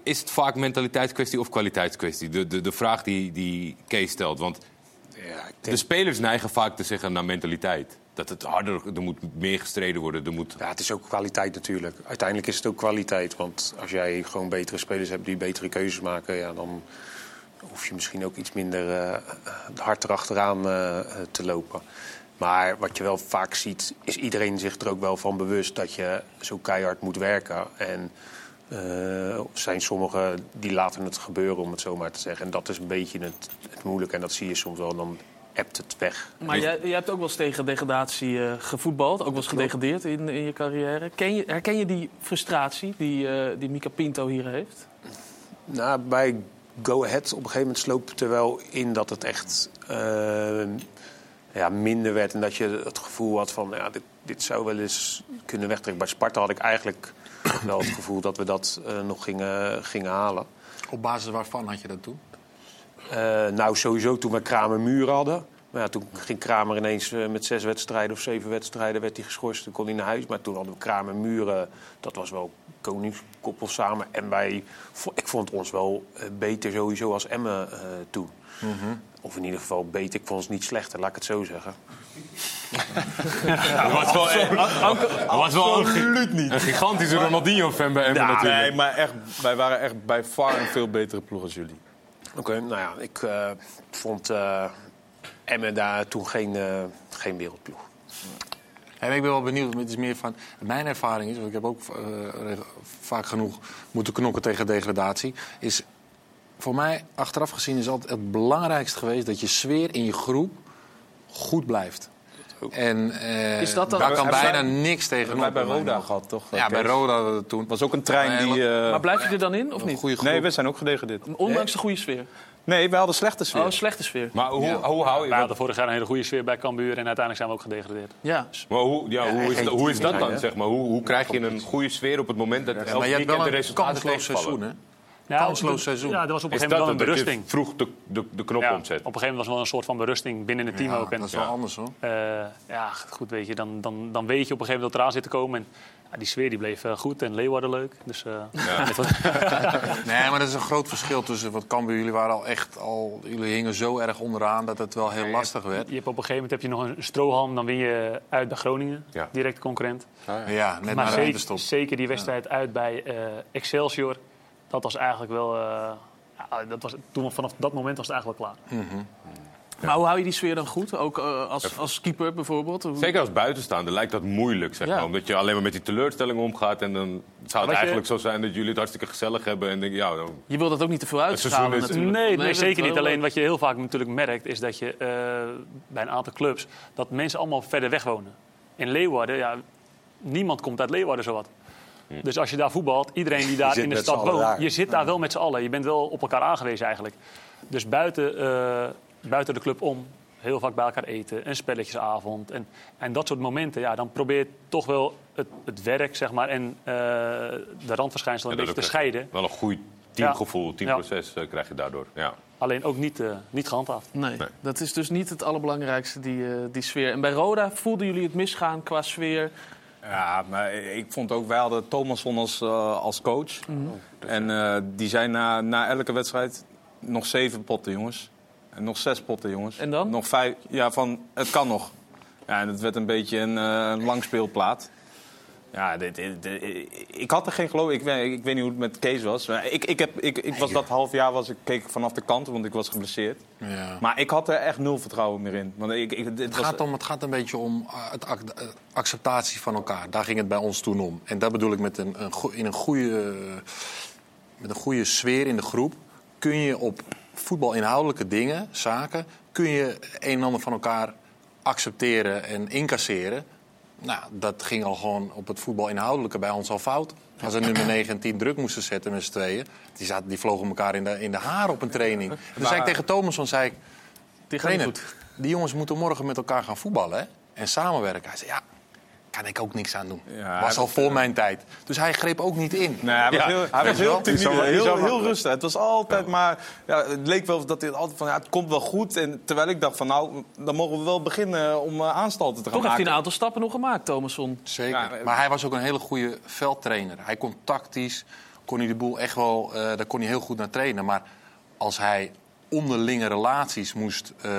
Is het vaak mentaliteitskwestie of kwaliteitskwestie? De, de, de vraag die, die Kees stelt. Want de spelers neigen vaak te zeggen naar mentaliteit. Dat het harder, er moet meer gestreden worden. Er moet...
Ja, het is ook kwaliteit natuurlijk. Uiteindelijk is het ook kwaliteit. Want als jij gewoon betere spelers hebt die betere keuzes maken... Ja, dan hoef je misschien ook iets minder eh, hard erachteraan eh, eh, te lopen. Maar wat je wel vaak ziet, is iedereen zich er ook wel van bewust... dat je zo keihard moet werken. En eh, zijn sommigen die laten het gebeuren, om het zo maar te zeggen. En dat is een beetje het, het moeilijke. En dat zie je soms wel, dan ebt het weg.
Maar jij, jij hebt ook wel eens tegen degradatie eh, gevoetbald. Ook wel eens gedegradeerd in, in je carrière. Ken je, herken je die frustratie die, eh, die Mika Pinto hier heeft?
Nou, bij Go Ahead op een gegeven moment sloop het er wel in dat het echt eh, ja, minder werd. En dat je het gevoel had van, ja, dit, dit zou wel eens kunnen wegtrekken. Bij Sparta had ik eigenlijk wel het gevoel dat we dat eh, nog gingen, gingen halen.
Op basis waarvan had je dat toen?
Eh, nou, sowieso toen we Kramer Muur hadden. Maar ja, toen ging Kramer ineens eh, met zes wedstrijden of zeven wedstrijden werd hij geschorst. Toen kon hij naar huis. Maar toen hadden we Kramer en Muren. Dat was wel koningskoppel samen. En wij, ik vond ons wel eh, beter sowieso als Emmen eh, toen. Of in ieder geval beter. Ik vond ons niet slechter, laat ik het zo zeggen.
Er was wel, was wel een,
Absoluut niet.
een gigantische Ronaldinho-fan bij Emmen
Ja,
natuurlijk.
nee, maar echt, wij waren echt bij far een veel betere ploeg als jullie.
Oké, nou ja, ik eh, vond eh Emmen daar toen geen, eh, geen wereldploeg.
En ik ben wel benieuwd, het is meer van mijn ervaring is, want ik heb ook eh, vaak genoeg moeten knokken tegen degradatie, is voor mij achteraf gezien is altijd het belangrijkste geweest dat je sfeer in je groep goed blijft. En eh,
Is dat dan-
daar kan bijna
wij-
niks tegen
Hebben wij bij Roda gehad, toch?
Ja, bij? Roda toen.
was ook een trein die... eh,
Maar blijf je er dan in, of niet?
goede groep.
Nee, we zijn ook gedegradeerd.
Ondanks de goede sfeer.
Nee, wij hadden slechte sfeer.
Oh, slechte sfeer.
Maar hoe, hoe hou je...
Wij hadden vorig jaar een hele goede sfeer bij Cambuur en uiteindelijk zijn we ook gedegradeerd.
Ja.
Maar hoe, ja, hoe, is, hoe is dat dan, zeg maar? Hoe, hoe krijg je een goede sfeer op het moment dat
Ja,
elk
maar je hebt wel
de
een kansloos seizoen, hè?
Nou,
Kansloos seizoen.
Ja, er was op een gegeven moment
dat
wel
het,
een
dat je
berusting.
vroeg de, de, de knop
Ja,
omzet?
Op een gegeven moment was er wel een soort van berusting binnen het team
Ja,
ook. En,
dat is wel anders hoor.
eh, ja, goed, weet je, dan, dan, dan weet je op een gegeven moment dat eraan zit te komen. En ja, die sfeer die bleef eh, goed en Leeuwarden leuk. Dus, eh,
Nee, maar er is een groot verschil tussen wat Cambuur. Jullie waren al echt al, jullie hingen zo erg onderaan dat het wel heel lastig werd.
je hebt op een gegeven moment heb je nog een strohalm, dan win je uit bij Groningen,
Ja.
direct concurrent.
Ja, net
maar
na de
zeker, die wedstrijd uit bij eh, Excelsior, dat was eigenlijk wel... eh, ja, dat was, toen, vanaf dat moment was het eigenlijk wel klaar.
Maar hoe hou je die sfeer dan goed? Ook eh, als, als keeper bijvoorbeeld? Hoe-
Zeker als buitenstaander lijkt dat moeilijk, zeg
Ja.
maar. Omdat je alleen maar met die teleurstelling omgaat. En dan zou het
je-
eigenlijk zo zijn dat jullie het hartstikke gezellig hebben. En denk, ja, dan,
Je wil dat ook niet te veel uitstralen
is-
natuurlijk.
Nee, nee, zeker niet. Alleen wat je heel vaak natuurlijk merkt, is dat je eh, bij een aantal clubs dat mensen allemaal verder weg wonen. In Leeuwarden, ja, niemand komt uit Leeuwarden zowat. Dus als je daar voetbalt, iedereen die daar in de stad woont,
daar.
je zit daar wel met z'n allen. Je bent wel op elkaar aangewezen eigenlijk. Dus buiten, eh, buiten de club om, heel vaak bij elkaar eten, een spelletjesavond. En, en dat soort momenten, ja, dan probeer je toch wel het, het werk zeg maar, en eh, de randverschijnselen een beetje te scheiden.
wel een goed teamgevoel, teamproces eh, krijg je daardoor. Ja.
Alleen ook niet, eh, niet gehandhaafd.
Nee, dat is dus niet het allerbelangrijkste, die, eh, die sfeer. En bij Roda voelden jullie het misgaan qua sfeer?
Ja, maar ik vond ook, wij hadden Thomasson als, eh, als coach. En eh, die zei na, na elke wedstrijd nog zeven potten, jongens. En nog zes potten, jongens.
En dan?
Nog vijf. Ja, van het kan nog. Ja, en het werd een beetje een, eh, een langspeelplaat. Ja, dit, dit- dit- ik had er geen geloof. Ik weet, ik weet niet hoe het met Kees was. Maar ik, ik, heb, ik, ik was dat half jaar was ik keek vanaf de kant, want ik was geblesseerd.
Ja.
Maar ik had er echt nul vertrouwen meer in. Want ik,
Het
was,
gaat, om, het gaat een beetje om uh, het uh, acceptatie van elkaar. Daar ging het bij ons toen om. En dat bedoel ik met een, in een, goede, met een goede sfeer in de groep. Kun je op voetbalinhoudelijke dingen, zaken, kun je een en ander van elkaar accepteren en incasseren. Nou, dat ging al gewoon op het voetbalinhoudelijke bij ons al fout. Als er nummer 9 en 10 druk moesten zetten met z'n tweeën. Die, zaten, die vlogen elkaar in de, in de haar op een training. En toen zei ik tegen Thomasson, zei ik...
Die
Trainer, die jongens moeten morgen met elkaar gaan voetballen hè? en samenwerken. Hij zei, ja, kan ik ook niks aan doen.
Ja,
was al voor mijn tijd. Dus hij greep ook niet in.
Nee, hij was
Ja,
heel, hij was heel timide, rustig. Het was altijd maar... Ja, het leek wel dat hij altijd van, ja, het komt wel goed. En terwijl ik dacht van, nou, dan mogen we wel beginnen om uh, aanstalten te gaan
Toch heeft hij
maken.
een aantal stappen nog gemaakt, Thomasson.
Zeker.
Ja,
maar hij was ook een hele goede veldtrainer. Hij kon tactisch, kon hij de boel echt wel, eh, daar kon hij heel goed naar trainen. Maar als hij onderlinge relaties moest, eh,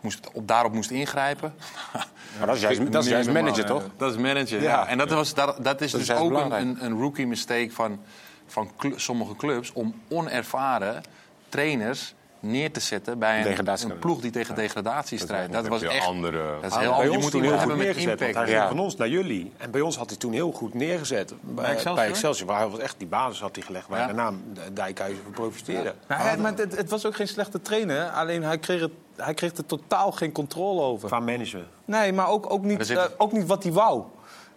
moest, op, daarop moest ingrijpen...
Maar dat is juist, dat is juist manager, toch?
Dat is manager, ja.
Ja.
En dat, was, dat, dat is
Dat
dus ook een, een, rookie mistake van, van cl- sommige clubs... om onervaren trainers neer te zetten bij een, een ploeg die tegen degradatie strijdt. Dat, was echt...
andere...
Dat is
Ah,
heel
bij
anders. Je
ons
moet
toen heel goed neergezet.
Impact.
hij ging
Ja.
van ons naar jullie. En bij ons had hij toen heel goed neergezet. Bij,
Excelsior?
bij Excelsior. Maar hij was echt die basis had hij gelegd waar
Ja.
daarna Dijkhuizen van profiteerde.
Nou, hij- maar het, het was ook geen slechte trainer. Alleen hij kreeg, het, hij kreeg er totaal geen controle over.
Qua manager.
Nee, maar ook, ook, niet,
zit-
eh, ook niet wat hij wou.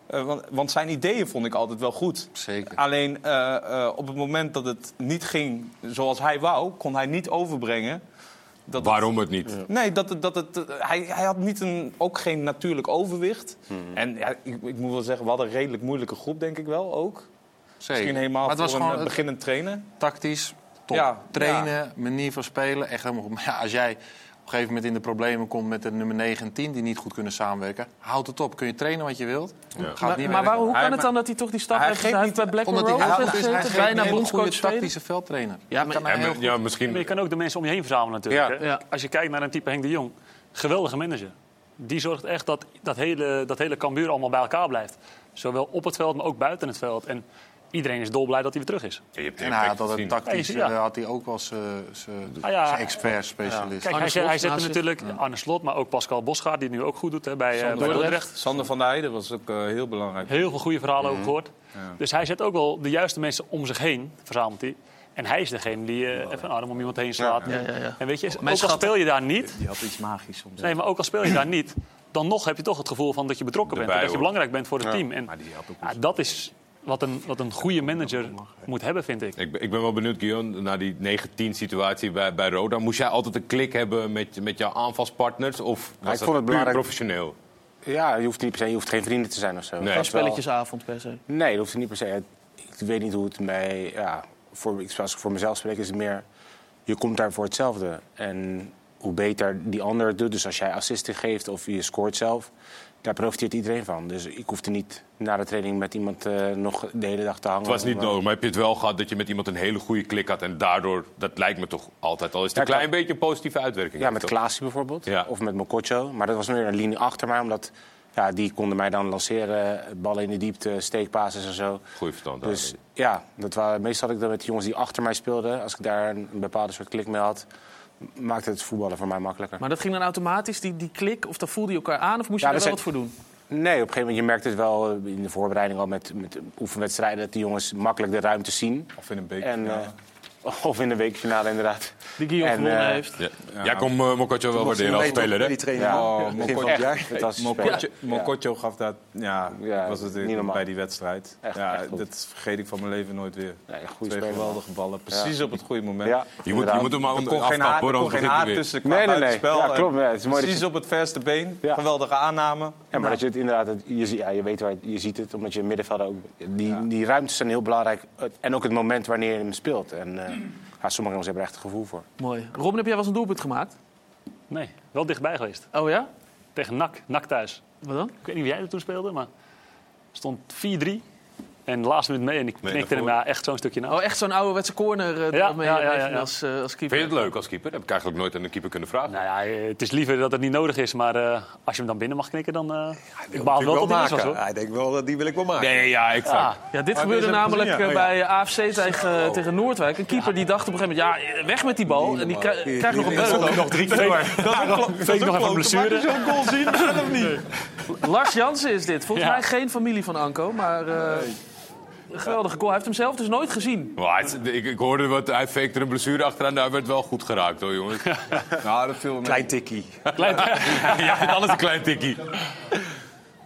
Eh, want, want zijn ideeën vond ik altijd wel goed.
Zeker.
Alleen eh, eh, op het moment dat het niet ging zoals hij wou, kon hij niet overbrengen. Dat
Waarom het niet?
Nee, dat, het- dat het, hij, hij had niet een, ook geen natuurlijk overwicht.
Hmm.
En ja, ik, ik moet wel zeggen, we hadden een redelijk moeilijke groep, denk ik wel ook.
Zeker.
Misschien helemaal
Maar het was
voor een
gewoon
eh,
het-
beginnend trainer.
tactisch, top.
Ja,
Trainen, manier van spelen, echt helemaal goed. Maar ja, als jij een gegeven moment in de problemen komt met de nummer 9 en 10 die niet goed kunnen samenwerken. Houd het op. Kun je trainen wat je wilt. Gaat
Maar,
niet
maar waarom, hoe
Hij-
kan het dan dat hij toch die stap
hij
heeft
geeft
gezet? Hij
niet-
heeft bij Blackburn
omdat hij hij is- hij
gezeten,
geeft
bijna
een goede tactische veldtrainer.
Ja, maar-.
Ja, misschien...
Maar je kan ook de mensen om je heen verzamelen natuurlijk.
Ja.
hè. Als je kijkt naar een type Henk de Jong, geweldige manager. Die zorgt echt dat dat hele, dat hele Cambuur allemaal bij elkaar blijft. Zowel op het veld, maar ook buiten het veld. En iedereen is dolblij dat hij weer terug is.
En hij had altijd tactisch,
Ja,
eh, had hij ook wel zijn
Ah, ja.
expert-specialist.
Kijk, hij, zet- hij zette natuurlijk Arne Slot, maar ook Pascal Bosgaard, die het nu ook goed doet hè, bij, eh, Dordrecht.
Sander van der Heijden was ook eh, heel belangrijk.
Heel veel goede verhalen
Mhm.
ook gehoord.
Ja.
Dus hij zet ook wel de juiste mensen om zich heen, verzamelt hij. En hij is degene die eh, even een arm om iemand heen slaat.
Ja, ja, ja.
En weet je,
Mijn
ook al speel je daar niet,
Die had iets magisch soms.
nee, maar ook al speel je daar niet, dan nog heb je toch het gevoel van dat je betrokken bent. En dat je belangrijk bent voor het
Ja.
team. En ja, dat is wat een, wat een goede manager moet hebben, vind ik.
Ik ben, ik ben wel benieuwd, Guillaume, naar die 9-10-situatie bij, bij Roda. Moest jij altijd een klik hebben met, met jouw aanvalspartners? Of was
ik
dat
vond het
puur
belangrijk-
professioneel?
Ja, je hoeft niet per se, je hoeft geen vrienden te zijn of zo.
Nee.
Spelletjesavond per se.
Nee, dat hoeft niet per se. Ik weet niet hoe het bij. Ja, voor, ik- als ik voor mezelf spreek, is het meer. Je komt daar voor hetzelfde. En hoe beter die ander het doet, dus als jij assisten geeft of je scoort zelf, daar profiteert iedereen van. Dus ik hoefde niet na de training met iemand eh, nog de hele dag te hangen.
Het was niet nodig, maar heb je het wel gehad dat je met iemand een hele goede klik had... en daardoor, dat lijkt me toch altijd al, is het een
Ja,
klein beetje een positieve uitwerking.
Ja, met
toch?
Klaasie bijvoorbeeld.
Ja.
Of met Mokotjo. Maar dat was meer een linie achter mij, omdat ja, die konden mij dan lanceren. Ballen in de diepte, steekpases en zo.
Goeie verstand.
Dus ja, dat waren, meestal had ik dat met de jongens die achter mij speelden. Als ik daar een, een bepaalde soort klik mee had, maakte het voetballen voor mij makkelijker.
Maar dat ging dan automatisch, die, die klik, of dat voelde je elkaar aan, of moest je
Ja,
daar wel wat voor doen?
Nee, op een gegeven moment, je merkt het wel eh, in de voorbereiding al met, met oefenwedstrijden... dat die jongens makkelijk de ruimte zien.
Of in een beker.
En, eh, of in de weekfinale, inderdaad.
Die Guillaume
En,
gewonnen
eh,
heeft.
Ja. Jij kon uh, Mokotjo wel waarderen als speler, hè?
Ja,
Oh, Mokotjo- gaf dat, ja,
Ja,
was het in- bij die wedstrijd.
Echt,
ja,
echt
dat vergeet ik van mijn leven nooit weer.
Ja,
Twee
speler.
geweldige ballen, precies
Ja.
op het goede moment.
Ja,
Je moet, je moet hem maar onder
kon geen haar,
afkappen,
er
hoor,
kon geen tussen
Nee, nee, nee. Ja, klopt, ja, het is mooi dat
Precies op het verste been.
Ja.
Geweldige aanname.
Ja, maar dat je het inderdaad, je, ja, weet waar je ziet het, omdat je middenvelder ook. Die, die ruimtes zijn heel belangrijk. En ook het moment wanneer je hem speelt. En eh, ja, sommige jongens hebben er echt een gevoel voor.
Mooi. Robin, heb jij wel eens een doelpunt gemaakt?
Nee, wel dichtbij geweest.
Oh ja?
Tegen NAC, NAC thuis.
Wat dan?
Ik weet niet wie jij er toen speelde, maar het stond 4-3. En laatste minuut mee en ik
Nee,
knikte hem ja, echt zo'n stukje na.
Oh, echt zo'n ouderwetse corner uh,
Ja,
mee,
ja, ja,
mee
ja, ja.
als, eh, als keeper.
Vind je het leuk als keeper? Dat heb ik eigenlijk nooit aan een keeper kunnen vragen.
Nou ja, het is liever dat het niet nodig is, maar eh, als je hem dan binnen mag knikken, dan... eh ik baal
Wil
wel
ik
dat mis was,
maken.
hoor.
Hij denkt wel, die wil ik wel maken.
Nee, ja, ik
Ja.
Ja, dit
Maar
gebeurde
ik
namelijk
gezien. Oh,
bij AFC tegen, tegen Noordwijk. Een keeper die dacht op een gegeven moment, ja, weg met die bal. En die krij- krijgt nog een beuk.
nog drie keer. Fake nog even een blessure.
zo'n goal zien? of niet?
Lars Jansen is dit. Volgens mij geen familie van Anko, maar eh, geweldige goal. Hij heeft hem zelf dus nooit gezien.
Ik, ik hoorde wat, hij fakte een blessure achteraan. Daar werd wel goed geraakt, hoor, jongens.
Nou, dat viel me
Klein tikkie.
Klein,
ja, vind alles een klein tikkie.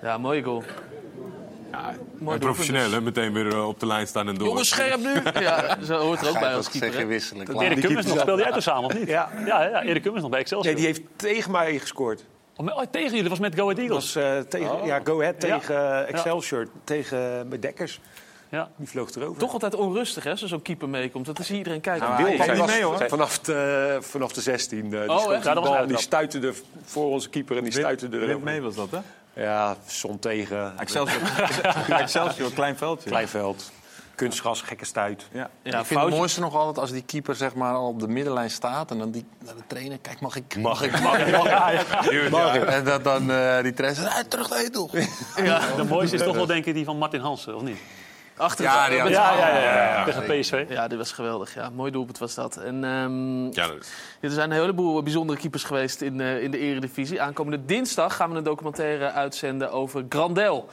Ja, mooie goal.
En professioneel, hè? Meteen weer eh, op de lijn staan en door.
Jongens, scherp nu! Ja, zo hoort er ook bij als keeper.
zeg je
hè?
wisselen.
Erik. Cummins nog, speelde jij toen samen, of niet?
Ja.
Ja, ja Erik Cummins nog bij Excelsior.
Nee, die heeft tegen mij gescoord.
Oh, oh, tegen jullie, was met Go Ahead Eagles.
was eh, tegen,
Oh.
ja, Go Ahead
Ja.
tegen eh, Excelsior. Tegen uh, Dekkers.
Ja.
Die vloog erover.
Toch altijd onrustig, hè, als er zo'n keeper meekomt. Dat is iedereen kijken.
Nou, hij
niet mee, hoor.
Vanaf de, vanaf de 16. eh, die
Oh,
die
Ja,
die stuitte er voor onze keeper en die stuitte er erover.
mee was dat, hè?
Ja, zon tegen.
Excelsior, Excelsior klein veldje.
Kleinveld. Kunstgras, gekke stuit.
Ja.
Ja,
ik vind
foutje.
het mooiste nog altijd als die keeper zeg maar, al op de middenlijn staat. En dan die, naar de trainer, kijk, mag ik?
Mag ik? Mag ik?
Mag ik? En dat dan eh, die trainer zegt, "Ah, terug naar je doel.
De mooiste is toch wel denk ik die van Martin Hansen, of niet?
Achter
Ja, die
Ja, ja, ja. ja,
ja.
Tegen PSV.
Ja, dit was geweldig. Ja, mooi doelpunt was dat. En, ehm,
Ja, dat-
er zijn een heleboel bijzondere keepers geweest in, eh, in de Eredivisie. Aankomende dinsdag gaan we een documentaire uitzenden over Grandel.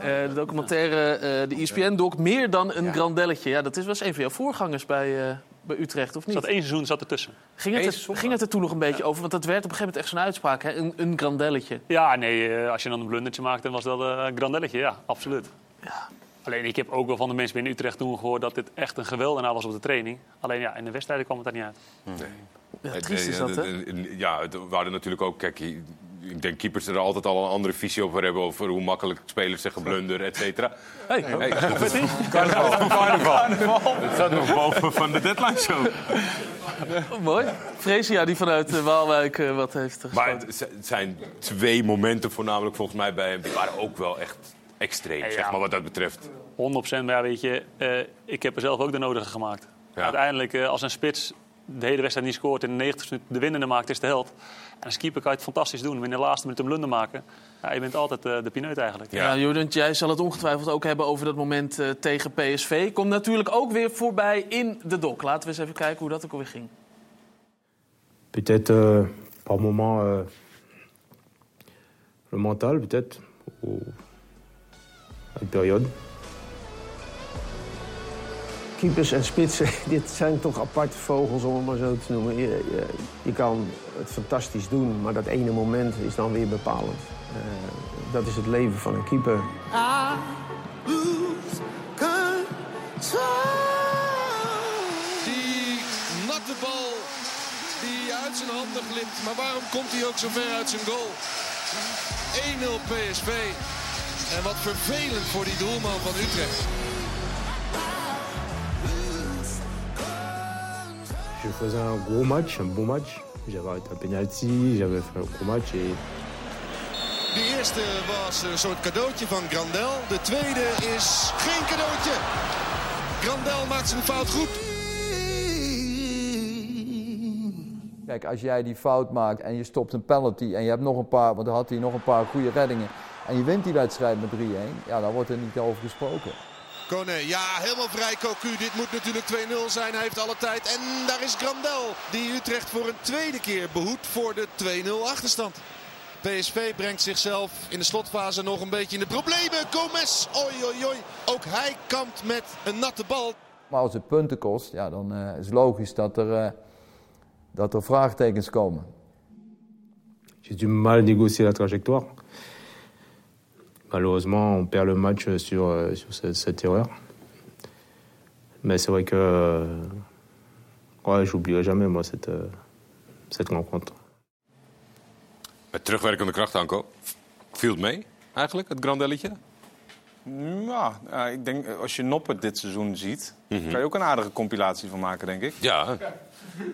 Eh, de documentaire, eh, de ESPN-doc, meer dan een Grandelletje. Ja, dat is, was een van jouw voorgangers bij, eh, bij Utrecht, of niet?
zat één seizoen zat ertussen.
Ging het, er, ging het er toen nog een beetje over? Want dat werd op een gegeven moment echt zo'n uitspraak, hè? Een, een Grandelletje.
Ja, nee, eh, als je dan een blundertje maakt, dan was dat eh, een grandelletje. Ja, absoluut. Alleen ik heb ook wel van de mensen binnen Utrecht toen gehoord dat dit echt een geweldenaar was op de training. Alleen ja, in de wedstrijden kwam het daar niet uit.
Ja,
Het-
triest is dat, hè?
Ja, het- we hadden natuurlijk ook... Kijk, ik denk keepers er altijd al een andere visie over hebben... over hoe makkelijk spelers zeggen blunder, et cetera.
Hey,
dat is
Carnaval.
carnaval. Dat staat nog boven van de deadline show.
Oh, mooi. Freesia die vanuit eh, Waalwijk eh, wat heeft gesproken.
Maar het zijn twee momenten voornamelijk volgens mij bij hem. Die waren ook wel echt extreem,
Ja, ja.
zeg maar, wat dat betreft.
100 maar ja, weet je, eh, ik heb er zelf ook de nodige gemaakt. Uiteindelijk, eh, als een spits de hele wedstrijd niet scoort en in de 90 minuten de winnende maakt, is de held. En als keeper kan je het fantastisch doen. Maar in de laatste minuut een blunder maken, ja, je bent altijd eh, de pineut eigenlijk.
Ja, Jordan, jij zal het ongetwijfeld ook hebben over dat moment eh, tegen PSV. Komt natuurlijk ook weer voorbij in de dok. Laten we eens even kijken hoe dat ook alweer ging.
Peut-être euh, par moment euh, le mental, peut-être, ou à une période.
Keepers en spitsen, dit zijn toch aparte vogels om het maar zo te noemen. Je, je, je kan het fantastisch doen, maar dat ene moment is dan weer bepalend. Eh, dat is het leven van een keeper.
I lose
Die natte bal die uit zijn handen glipt. Maar waarom komt hij ook zo ver uit zijn goal? 1-0 PSV. En wat vervelend voor die doelman van Utrecht.
Je faisais un gros match, un bon match. J'avais arrêté un penalty, j'avais fait un gros match et
De eerste was een soort cadeautje van Grandel. De tweede is geen cadeautje. Grandel maakt zijn fout goed.
Kijk, als jij die fout maakt en je stopt een penalty en je hebt nog een paar, want dan had hij nog een paar goede reddingen. En je wint die wedstrijd met 3-1, ja, dan wordt er niet over gesproken.
Kone, ja, helemaal vrij Cocu. Dit moet natuurlijk 2-0 zijn. Hij heeft alle tijd. En daar is Grandel, die Utrecht voor een tweede keer behoedt voor de 2-0 achterstand. PSV brengt zichzelf in de slotfase nog een beetje in de problemen. Gomez, oi oi oi. Ook hij kampt met een natte bal.
Maar als het punten kost, ja, dan eh, is het logisch dat er, eh, dat er vraagtekens komen.
j'ai du mal à négocier la trajectoire. Malheureusement, on perd le match sur, euh, sur cette, cette erreur. Mais c'est vrai que euh, ouais, j'oublierai jamais moi cette, euh, cette rencontre.
Met terugwerkende kracht, Anko. Viel het mee, eigenlijk, het grandelletje?
Ja, ja, ik denk eh, als je Noppert dit seizoen ziet, kan je ook een aardige compilatie van maken, denk ik.
Ja.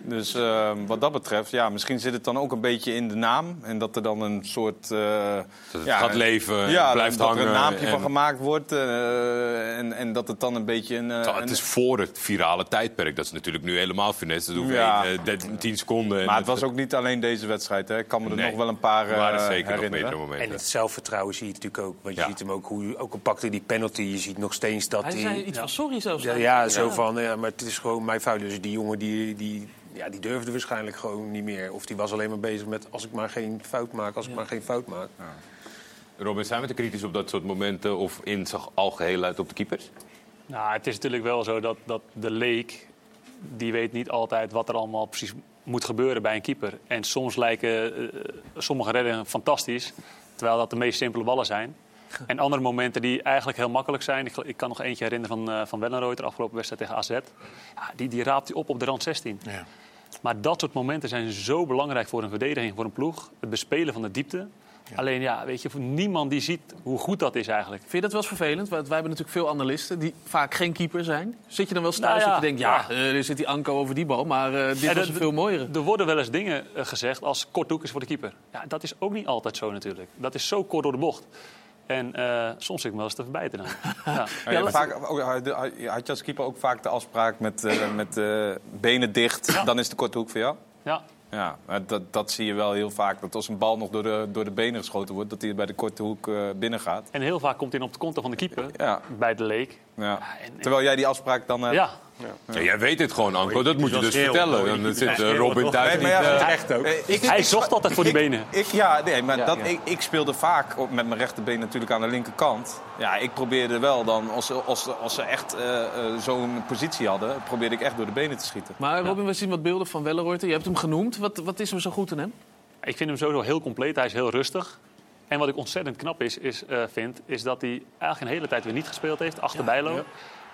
Dus eh, wat dat betreft, ja, misschien zit het dan ook een beetje in de naam. En dat er dan een soort... eh,
het
ja,
gaat leven,
ja,
blijft
dat er
hangen
een naampje
en-
van gemaakt wordt. eh, en, en dat het dan een beetje een... eh,
het
een-
is voor het virale tijdperk. Dat is natuurlijk nu helemaal finesse. Dat hoeft
Ja.
één, eh, 13, 10 seconden. en
Maar het was ook niet alleen deze wedstrijd. Hè. Ik kan me er
Nee.
nog wel een paar
waren
eh,
zeker nog
herinneren.
En het zelfvertrouwen zie je natuurlijk ook. Want je ziet hem ook, hoe, ook al pakte die penalty, je ziet nog steeds dat
Hij
hij...
zei iets van sorry zelfs.
Ja, ja, zo van, ja, maar het is gewoon mijn fout. Dus die jongen die, die, ja, die durfde waarschijnlijk gewoon niet meer. Of die was alleen maar bezig met als ik maar geen fout maak, als ik maar geen fout maak.
Robin, zijn we te kritisch op dat soort momenten of in zijn algeheelheid op de keepers?
Nou, het is natuurlijk wel zo dat, dat de leek, die weet niet altijd wat er allemaal precies moet gebeuren bij een keeper. En soms lijken eh, sommige reddingen fantastisch, terwijl dat de meest simpele ballen zijn. En andere momenten die eigenlijk heel makkelijk zijn. Ik, ik kan nog eentje herinneren van, eh van Wellenreuter, afgelopen wedstrijd tegen AZ. Ja, die, die raapt hij op op de rand 16. Maar dat soort momenten zijn zo belangrijk voor een verdediging, voor een ploeg. Het bespelen van de diepte. Alleen ja, weet je, voor niemand die ziet hoe goed dat is eigenlijk.
Vind je dat wel eens vervelend? Want wij hebben natuurlijk veel analisten die vaak geen keeper zijn. Zit je dan wel eens
Nou
thuis
ja,
dat je denkt, ja,
ja.
eh, er zit die Anko over die bal, maar eh, dit
Ja,
was
de-
een veel mooiere.
Er worden wel eens dingen eh, gezegd als korthoek is voor de keeper. Ja, dat is ook niet altijd zo natuurlijk. Dat is zo kort door de bocht. En eh, soms zit ik me wel eens te verbijten dan. Ja.
Ja, vaak, had je als keeper ook vaak de afspraak met, eh, met eh, benen dicht, dan is de korte hoek voor jou?
Ja.
Ja, dat, dat zie je wel heel vaak. Dat als een bal nog door de, door de benen geschoten wordt, dat hij bij de korte hoek eh, binnen gaat.
En heel vaak komt hij op de konto van de keeper
Ja.
bij de leek.
Ja. Terwijl jij die afspraak dan hebt.
Ja.
Ja, jij weet het gewoon, Anko. Dat moet je dus vertellen. Dan zit
Ja,
eh, Robin thuis
Nee, maar ja,
eh,
echt ook. Eh, ik-
Hij
ik-
zocht altijd voor die benen.
Ik, ja, nee, maar
Ja,
dat,
ja.
Ik, ik speelde vaak op, met mijn rechterbeen natuurlijk aan de linkerkant. Ja, ik probeerde wel dan, als, ze- als, als ze echt eh, eh, zo'n positie hadden, probeerde ik echt door de benen te schieten.
Maar Robin, we zien wat beelden van Wellenreuter. Je hebt hem genoemd. Wat, wat is er zo goed in hem?
Ik vind hem sowieso heel compleet. Hij is heel rustig. En wat ik ontzettend knap is, is, eh, vind, is dat hij eigenlijk een hele tijd weer niet gespeeld heeft, achter Bijlo.
ja.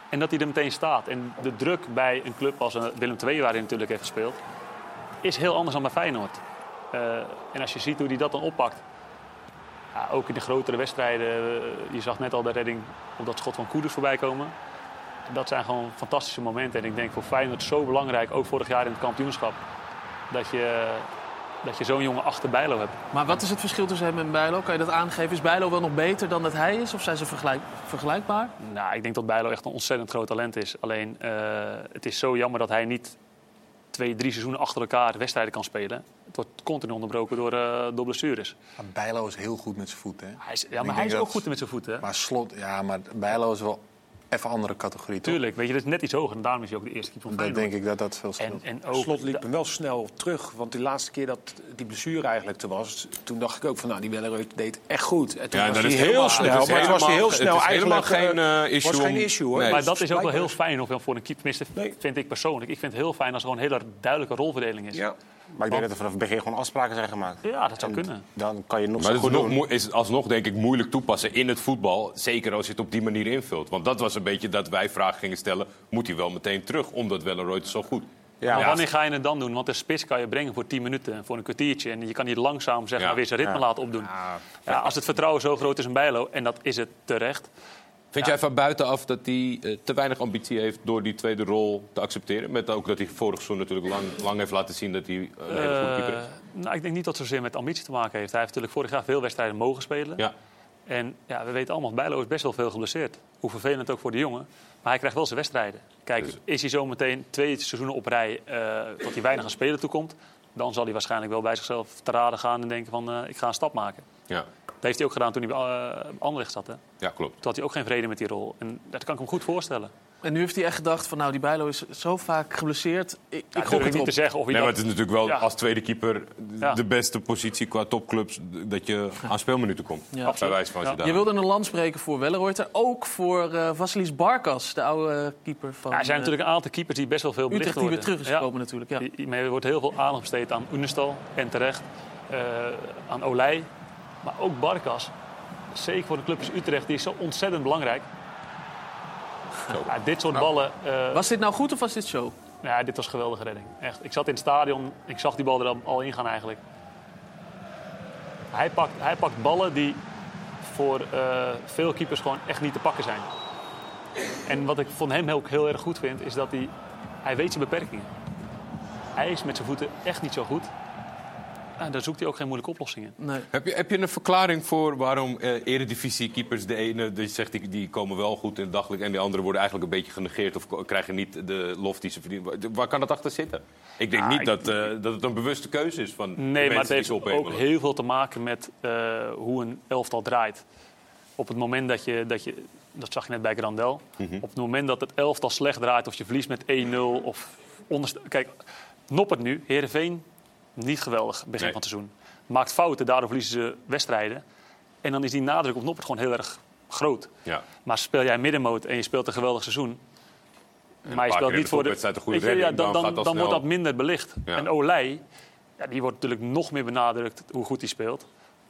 En dat hij er meteen staat. En de druk bij een club als eh, Willem II, waar hij natuurlijk heeft gespeeld, is heel anders dan bij Feyenoord. Eh, en als je ziet hoe hij dat dan oppakt. Ja, ook in de grotere wedstrijden. je zag net al de redding op dat schot van Koeders voorbij komen. Dat zijn gewoon fantastische momenten. En ik denk voor Feyenoord zo belangrijk, ook vorig jaar in het kampioenschap. Dat je, dat je zo'n jongen achter Bijlo hebt.
Maar wat is het verschil tussen hem en Bijlo? Kan je dat aangeven? Is Bijlo wel nog beter dan dat hij is? Of zijn ze vergelijk, vergelijkbaar?
Nou, ik denk dat Bijlo echt een ontzettend groot talent is. Alleen, eh, het is zo jammer dat hij niet twee, drie seizoenen achter elkaar wedstrijden kan spelen. Het wordt continu onderbroken door, eh, door blessures.
Maar Bijlo is heel goed met zijn voeten. Hè?
Hij is, ja, maar hij is ook
dat-
goed met zijn voeten. hè?
Maar slot, ja, maar Bijlo is wel even andere categorie. toch?
Tuurlijk, weet je, dat is net iets hoger. En daarom is hij ook de eerste keeper van
Dat
Feyenoord.
denk ik dat dat veel scheelt.
En, en ook,
Slot liep hem wel snel terug. Want die laatste keer dat die blessure eigenlijk er was... toen dacht ik ook van, nou, die Welleroy deed echt goed. En toen
Ja,
was
dat
hij
is
heel snel. Maar toen was hij heel
helemaal-
snel
het is helemaal
eigenlijk...
geen,
eh,
eh, issue
was geen issue, hoor.
Nee.
maar dat is ook wel heel fijn of voor een keeper. Tenminste, vind ik persoonlijk. Ik vind het heel fijn als er gewoon een hele duidelijke rolverdeling is.
Ja.
Maar ik denk dat er vanaf het begin gewoon afspraken zijn gemaakt.
Ja, dat zou
En
kunnen.
Dan kan je nog
Maar
zo
het is,
goed
nog,
doen.
moe- is alsnog denk ik moeilijk toepassen in het voetbal. Zeker als je het op die manier invult. Want dat was een beetje dat wij vragen gingen stellen. Moet hij wel meteen terug, omdat Welleroy het zo goed.
maar wanneer ga je het dan doen? Want de spits kan je brengen voor 10 minuten, voor een kwartiertje. En je kan hier langzaam zeg
Ja.
maar, weer zijn ritme
Ja.
laten opdoen. Ja, als het vertrouwen zo groot is in Bijlo, en dat is het terecht.
Vind jij van buitenaf dat hij eh, te weinig ambitie heeft door die tweede rol te accepteren? Met ook dat hij vorig seizoen natuurlijk lang, lang heeft laten zien dat hij een hele goede keeper is.
Eh, nou, ik denk niet dat het zozeer met ambitie te maken heeft. Hij heeft natuurlijk vorig jaar veel wedstrijden mogen spelen.
Ja.
En ja, we weten allemaal, Bijlo is best wel veel geblesseerd. Hoe vervelend ook voor de jongen. Maar hij krijgt wel zijn wedstrijden. Kijk,
Dus-
is hij zo meteen twee seizoenen op rij eh dat hij weinig aan spelen toekomt... dan zal hij waarschijnlijk wel bij zichzelf te raden gaan en denken van... eh, ik ga een stap maken.
Ja.
Dat heeft hij ook gedaan toen hij bij uh, Anderlecht zat. Hè?
ja, klopt.
Toen had hij ook geen vrede met die rol. En dat kan ik hem goed voorstellen.
En nu heeft hij echt gedacht van, nou, die Bijlo is zo vaak geblesseerd. Ik,
Ja,
ik gok het
niet
op.
te zeggen of
Nee, maar het is natuurlijk wel
Ja.
als tweede keeper
Ja.
de beste positie qua topclubs... dat je aan speelminuten komt.
Ja.
Bij wijze van als je
Je wilde een land spreken voor Welleroyter. Ook voor eh Vasilis Barkas, de oude keeper van...
Ja, er zijn
eh,
natuurlijk een aantal keepers die best wel veel belicht
Utrecht die weer
worden.
terug is gekomen natuurlijk. Ja.
Er wordt heel veel aandacht besteed aan Unestal en terecht. eh, aan Olij. Maar ook Barkas. Zeker voor de club als Utrecht, die is zo ontzettend belangrijk. Ja, dit soort ballen. eh,
Was dit nou goed of was dit show?
ja, dit was een geweldige redding. Echt. Ik zat in het stadion, ik zag die bal er al- al in gaan eigenlijk. Hij pakt, hij pakt ballen die voor eh, veel keepers gewoon echt niet te pakken zijn. En wat ik van hem ook heel erg goed vind, is dat hij, hij weet zijn beperkingen. Hij is met zijn voeten echt niet zo goed. En daar zoekt hij ook geen moeilijke oplossingen.
Nee.
Heb je, heb je een verklaring voor waarom eh eredivisie-keepers... de ene die zegt die, die komen wel goed in het daglicht... en de andere worden eigenlijk een beetje genegeerd... of krijgen niet de lof die ze verdienen? Waar- kan dat achter zitten? Ik denk niet
ik-
dat, eh, dat het een bewuste keuze is van de
Nee, maar het
die
heeft ook heel veel te maken met eh, hoe een elftal draait. Op het moment dat je, dat je dat zag je net bij Grandel,
Mhm.
op het moment dat het elftal slecht draait of je verliest met 1-0 of onderste... Kijk, Noppert nu, Heerenveen, niet geweldig begin
Nee.
van het seizoen. Maakt fouten, daardoor verliezen ze wedstrijden. En dan is die nadruk op Noppert gewoon heel erg groot.
Ja.
Maar speel jij middenmoot en je speelt een geweldig seizoen... maar je speelt niet voor de...
goede
ja, dan,
dan
wordt dat minder belicht.
Ja.
En Olij, ja, die wordt natuurlijk nog meer benadrukt hoe goed hij speelt.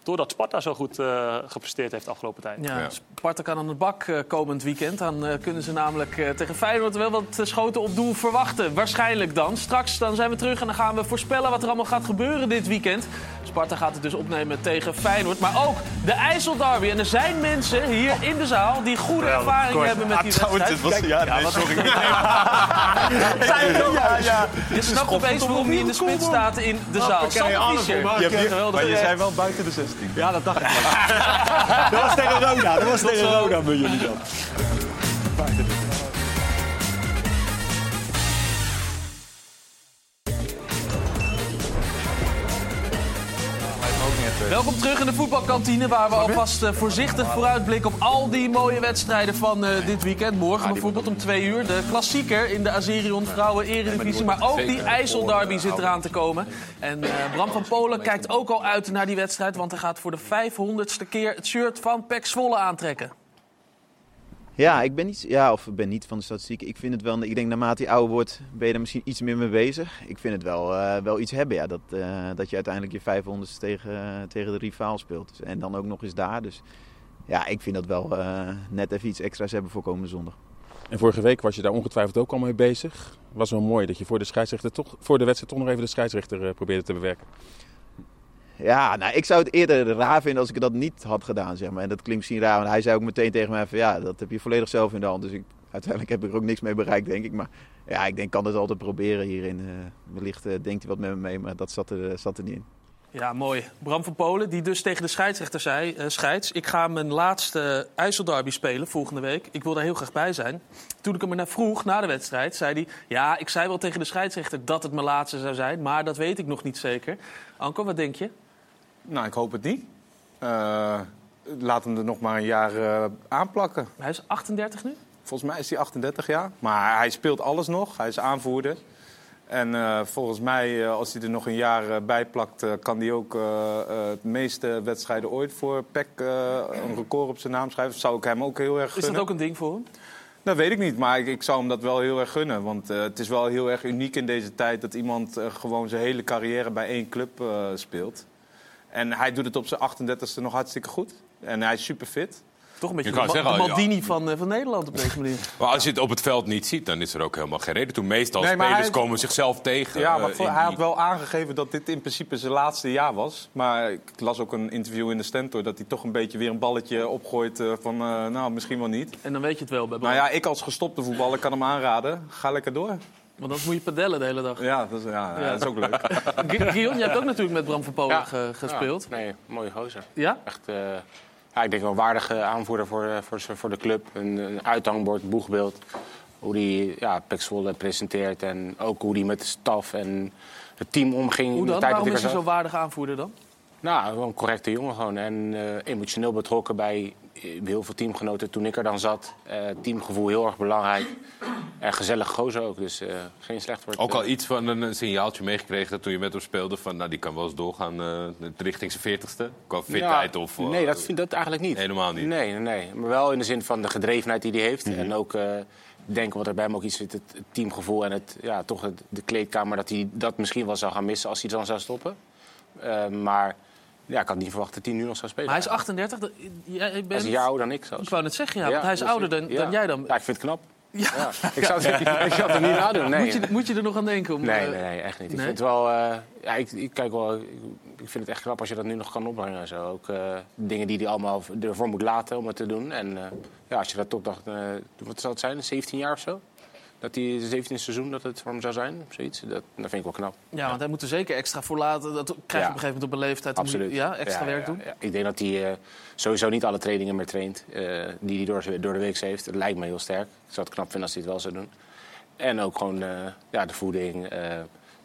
Doordat Sparta zo goed eh, gepresteerd heeft de afgelopen tijd.
Ja, Sparta kan aan de bak eh, komend weekend. Dan eh, kunnen ze namelijk eh, tegen Feyenoord wel wat schoten op doel verwachten. Waarschijnlijk dan. Straks dan zijn we terug en dan gaan we voorspellen wat er allemaal gaat gebeuren dit weekend. Sparta gaat het dus opnemen tegen Feyenoord. Maar ook de IJsselderby. En er zijn mensen hier in de zaal die goede ervaring hebben met die wedstrijd.
dit was, ja, nee,
wat-
sorry.
Zijn er ook
Ja, ja.
Je snapt opeens waarom hij in de spits staat in de zaal.
ken je.
Geweldig.
Maar je zei wel buiten de 16. Ja, dat dacht ik wel. dat was tegen Roda. Dat was tegen Roda bij jullie dan.
Welkom terug in de voetbalkantine, waar we alvast eh, voorzichtig vooruitblikken op al die mooie wedstrijden van eh, dit weekend. Morgen bijvoorbeeld om twee uur de klassieker in de Azerion Vrouwen Eredivisie. Maar ook die IJsselderby zit eraan te komen. En eh, Bram van Polen kijkt ook al uit naar die wedstrijd, want hij gaat voor de 500ste keer het shirt van Pek Zwolle aantrekken.
Ja, ik ben niet, ja, of ben niet van de statistiek. Ik vind het wel, ik denk naarmate je ouder wordt, ben je er misschien iets meer mee bezig. Ik vind het wel, eh, wel iets hebben, ja, dat, eh, dat je uiteindelijk je 500 tegen, tegen de rivaal speelt. Dus, en dan ook nog eens daar. Dus ja, ik vind dat wel eh, net even iets extra's hebben voor komende zondag.
En vorige week was je daar ongetwijfeld ook al mee bezig. Was wel mooi dat je voor de, scheidsrechter toch, voor de wedstrijd toch nog even de scheidsrechter probeerde te bewerken.
Ja, nou, ik zou het eerder raar vinden als ik dat niet had gedaan, zeg maar. En dat klinkt misschien raar, want hij zei ook meteen tegen mij ja, dat heb je volledig zelf in de hand. Dus ik, uiteindelijk heb ik er ook niks mee bereikt, denk ik. Maar ja, ik denk, kan het altijd proberen hierin. Eh, wellicht eh, denkt hij wat met me mee, maar dat zat er, zat er niet in.
Ja, mooi. Bram van Polen, die dus tegen de scheidsrechter zei... eh, scheids, ik ga mijn laatste IJsselderby spelen volgende week. Ik wil daar heel graag bij zijn. Toen ik hem er naar vroeg, na de wedstrijd, zei hij... ja, ik zei wel tegen de scheidsrechter dat het mijn laatste zou zijn... maar dat weet ik nog niet zeker. Anko, wat denk je?
Nou, ik hoop het niet. Eh, laat hem er nog maar een jaar eh, aanplakken.
Hij is 38 nu?
Volgens mij is hij 38 jaar. Maar hij speelt alles nog. Hij is aanvoerder. En eh, volgens mij, als hij er nog een jaar bij plakt, kan hij ook het meeste wedstrijden ooit voor PEC een record op zijn naam schrijven. Zou ik hem ook heel erg
Is
gunnen.
dat ook een ding voor hem?
Dat weet ik niet, maar ik, ik zou hem dat wel heel erg gunnen. Want het is wel heel erg uniek in deze tijd dat iemand gewoon zijn hele carrière bij één club speelt. En hij doet het op zijn 38e nog hartstikke goed. En hij is super fit.
Toch een beetje de, Ma-
zeggen,
de
ja.
Maldini van, eh, van Nederland op deze manier.
Maar als je het op het veld niet ziet, dan is er ook helemaal geen reden toe. Meestal
Nee,
spelers
hij-
komen zichzelf tegen.
Ja,
eh,
maar voor-
in
hij
die-
had wel aangegeven dat dit in principe zijn laatste jaar was. Maar ik las ook een interview in de Stentor dat hij toch een beetje weer een balletje opgooit eh, van eh, nou, misschien wel niet.
En dan weet je het wel bij.
Nou ja, ik als gestopte voetballer kan hem aanraden. Ga lekker door.
Want anders moet je padellen de hele dag.
Ja, dat is, ja, ja, dat is ook leuk.
Gu- Guillaume, jij hebt ook natuurlijk met Bram van Polen ge- gespeeld.
Ja, nee, mooie gozer.
Ja?
Echt, eh, ja, ik denk wel een waardige aanvoerder voor, eh, voor, voor de club. Een, een uithangbord, boegbeeld. Hoe hij ja, Pek Zwolle presenteert en ook hoe hij met de staf en het team omging.
Hoe
in de
dan?
tijd
Waarom
dat
is hij
er
zo
zat.
waardig aanvoerder dan?
Nou, een correcte jongen gewoon. En eh, emotioneel betrokken bij heel veel teamgenoten toen ik er dan zat. Eh, teamgevoel heel erg belangrijk. En gezellig gozer ook, dus eh, geen slecht woord.
Ook
eh,
al iets van een, signaaltje meegekregen dat toen je met hem speelde... van nou, die kan wel eens doorgaan eh, richting zijn veertigste. Qua fitheid
Ja,
of... eh,
nee, dat vind dat eigenlijk niet.
Helemaal niet.
Nee, nee, nee. Maar wel in de zin van de gedrevenheid die hij heeft.
Mhm.
En ook eh, denken wat er bij hem ook iets zit. Het, teamgevoel en het, ja, toch het, de kleedkamer. Dat hij dat misschien wel zou gaan missen als hij dan zou stoppen. Eh, maar ja, ik had niet verwacht dat hij nu nog zou spelen.
Maar hij is 38. dat- jij bent...
Hij is een jaar ouder dan ik zelfs.
Ik wou net zeggen, ja, want hij is
dus-
ouder dan, dan jij dan.
Ja, ik vind het knap.
Ja.
Ik, zou het, ik zou het er niet nadoen. Nee.
Moet, je, moet je er nog aan denken? Om,
Nee,
eh,
nee, nee, echt niet. Ik
nee?
vind het wel. eh, ja, ik, ik kijk wel. Ik, ik vind het echt knap als je dat nu nog kan opbrengen. en Zo. Ook eh, dingen die hij allemaal ervoor moet laten om het te doen. En ja, als je dat toch dacht, wat zou het zijn, 17 jaar of zo? Dat hij 17 seizoen dat het voor hem zou zijn, zoiets. Dat, dat vind ik wel knap.
Ja, want hij moet er zeker extra voor laten. Dat krijg je
Ja.
op een gegeven moment op een leeftijd.
Absoluut.
Ja, extra
Ja,
werk doen.
Ik denk dat hij eh, sowieso niet alle trainingen meer traint eh, die hij door, door de week heeft. Het lijkt me heel sterk. Ik zou het knap vinden als hij het wel zou doen. En ook gewoon eh, ja, de voeding,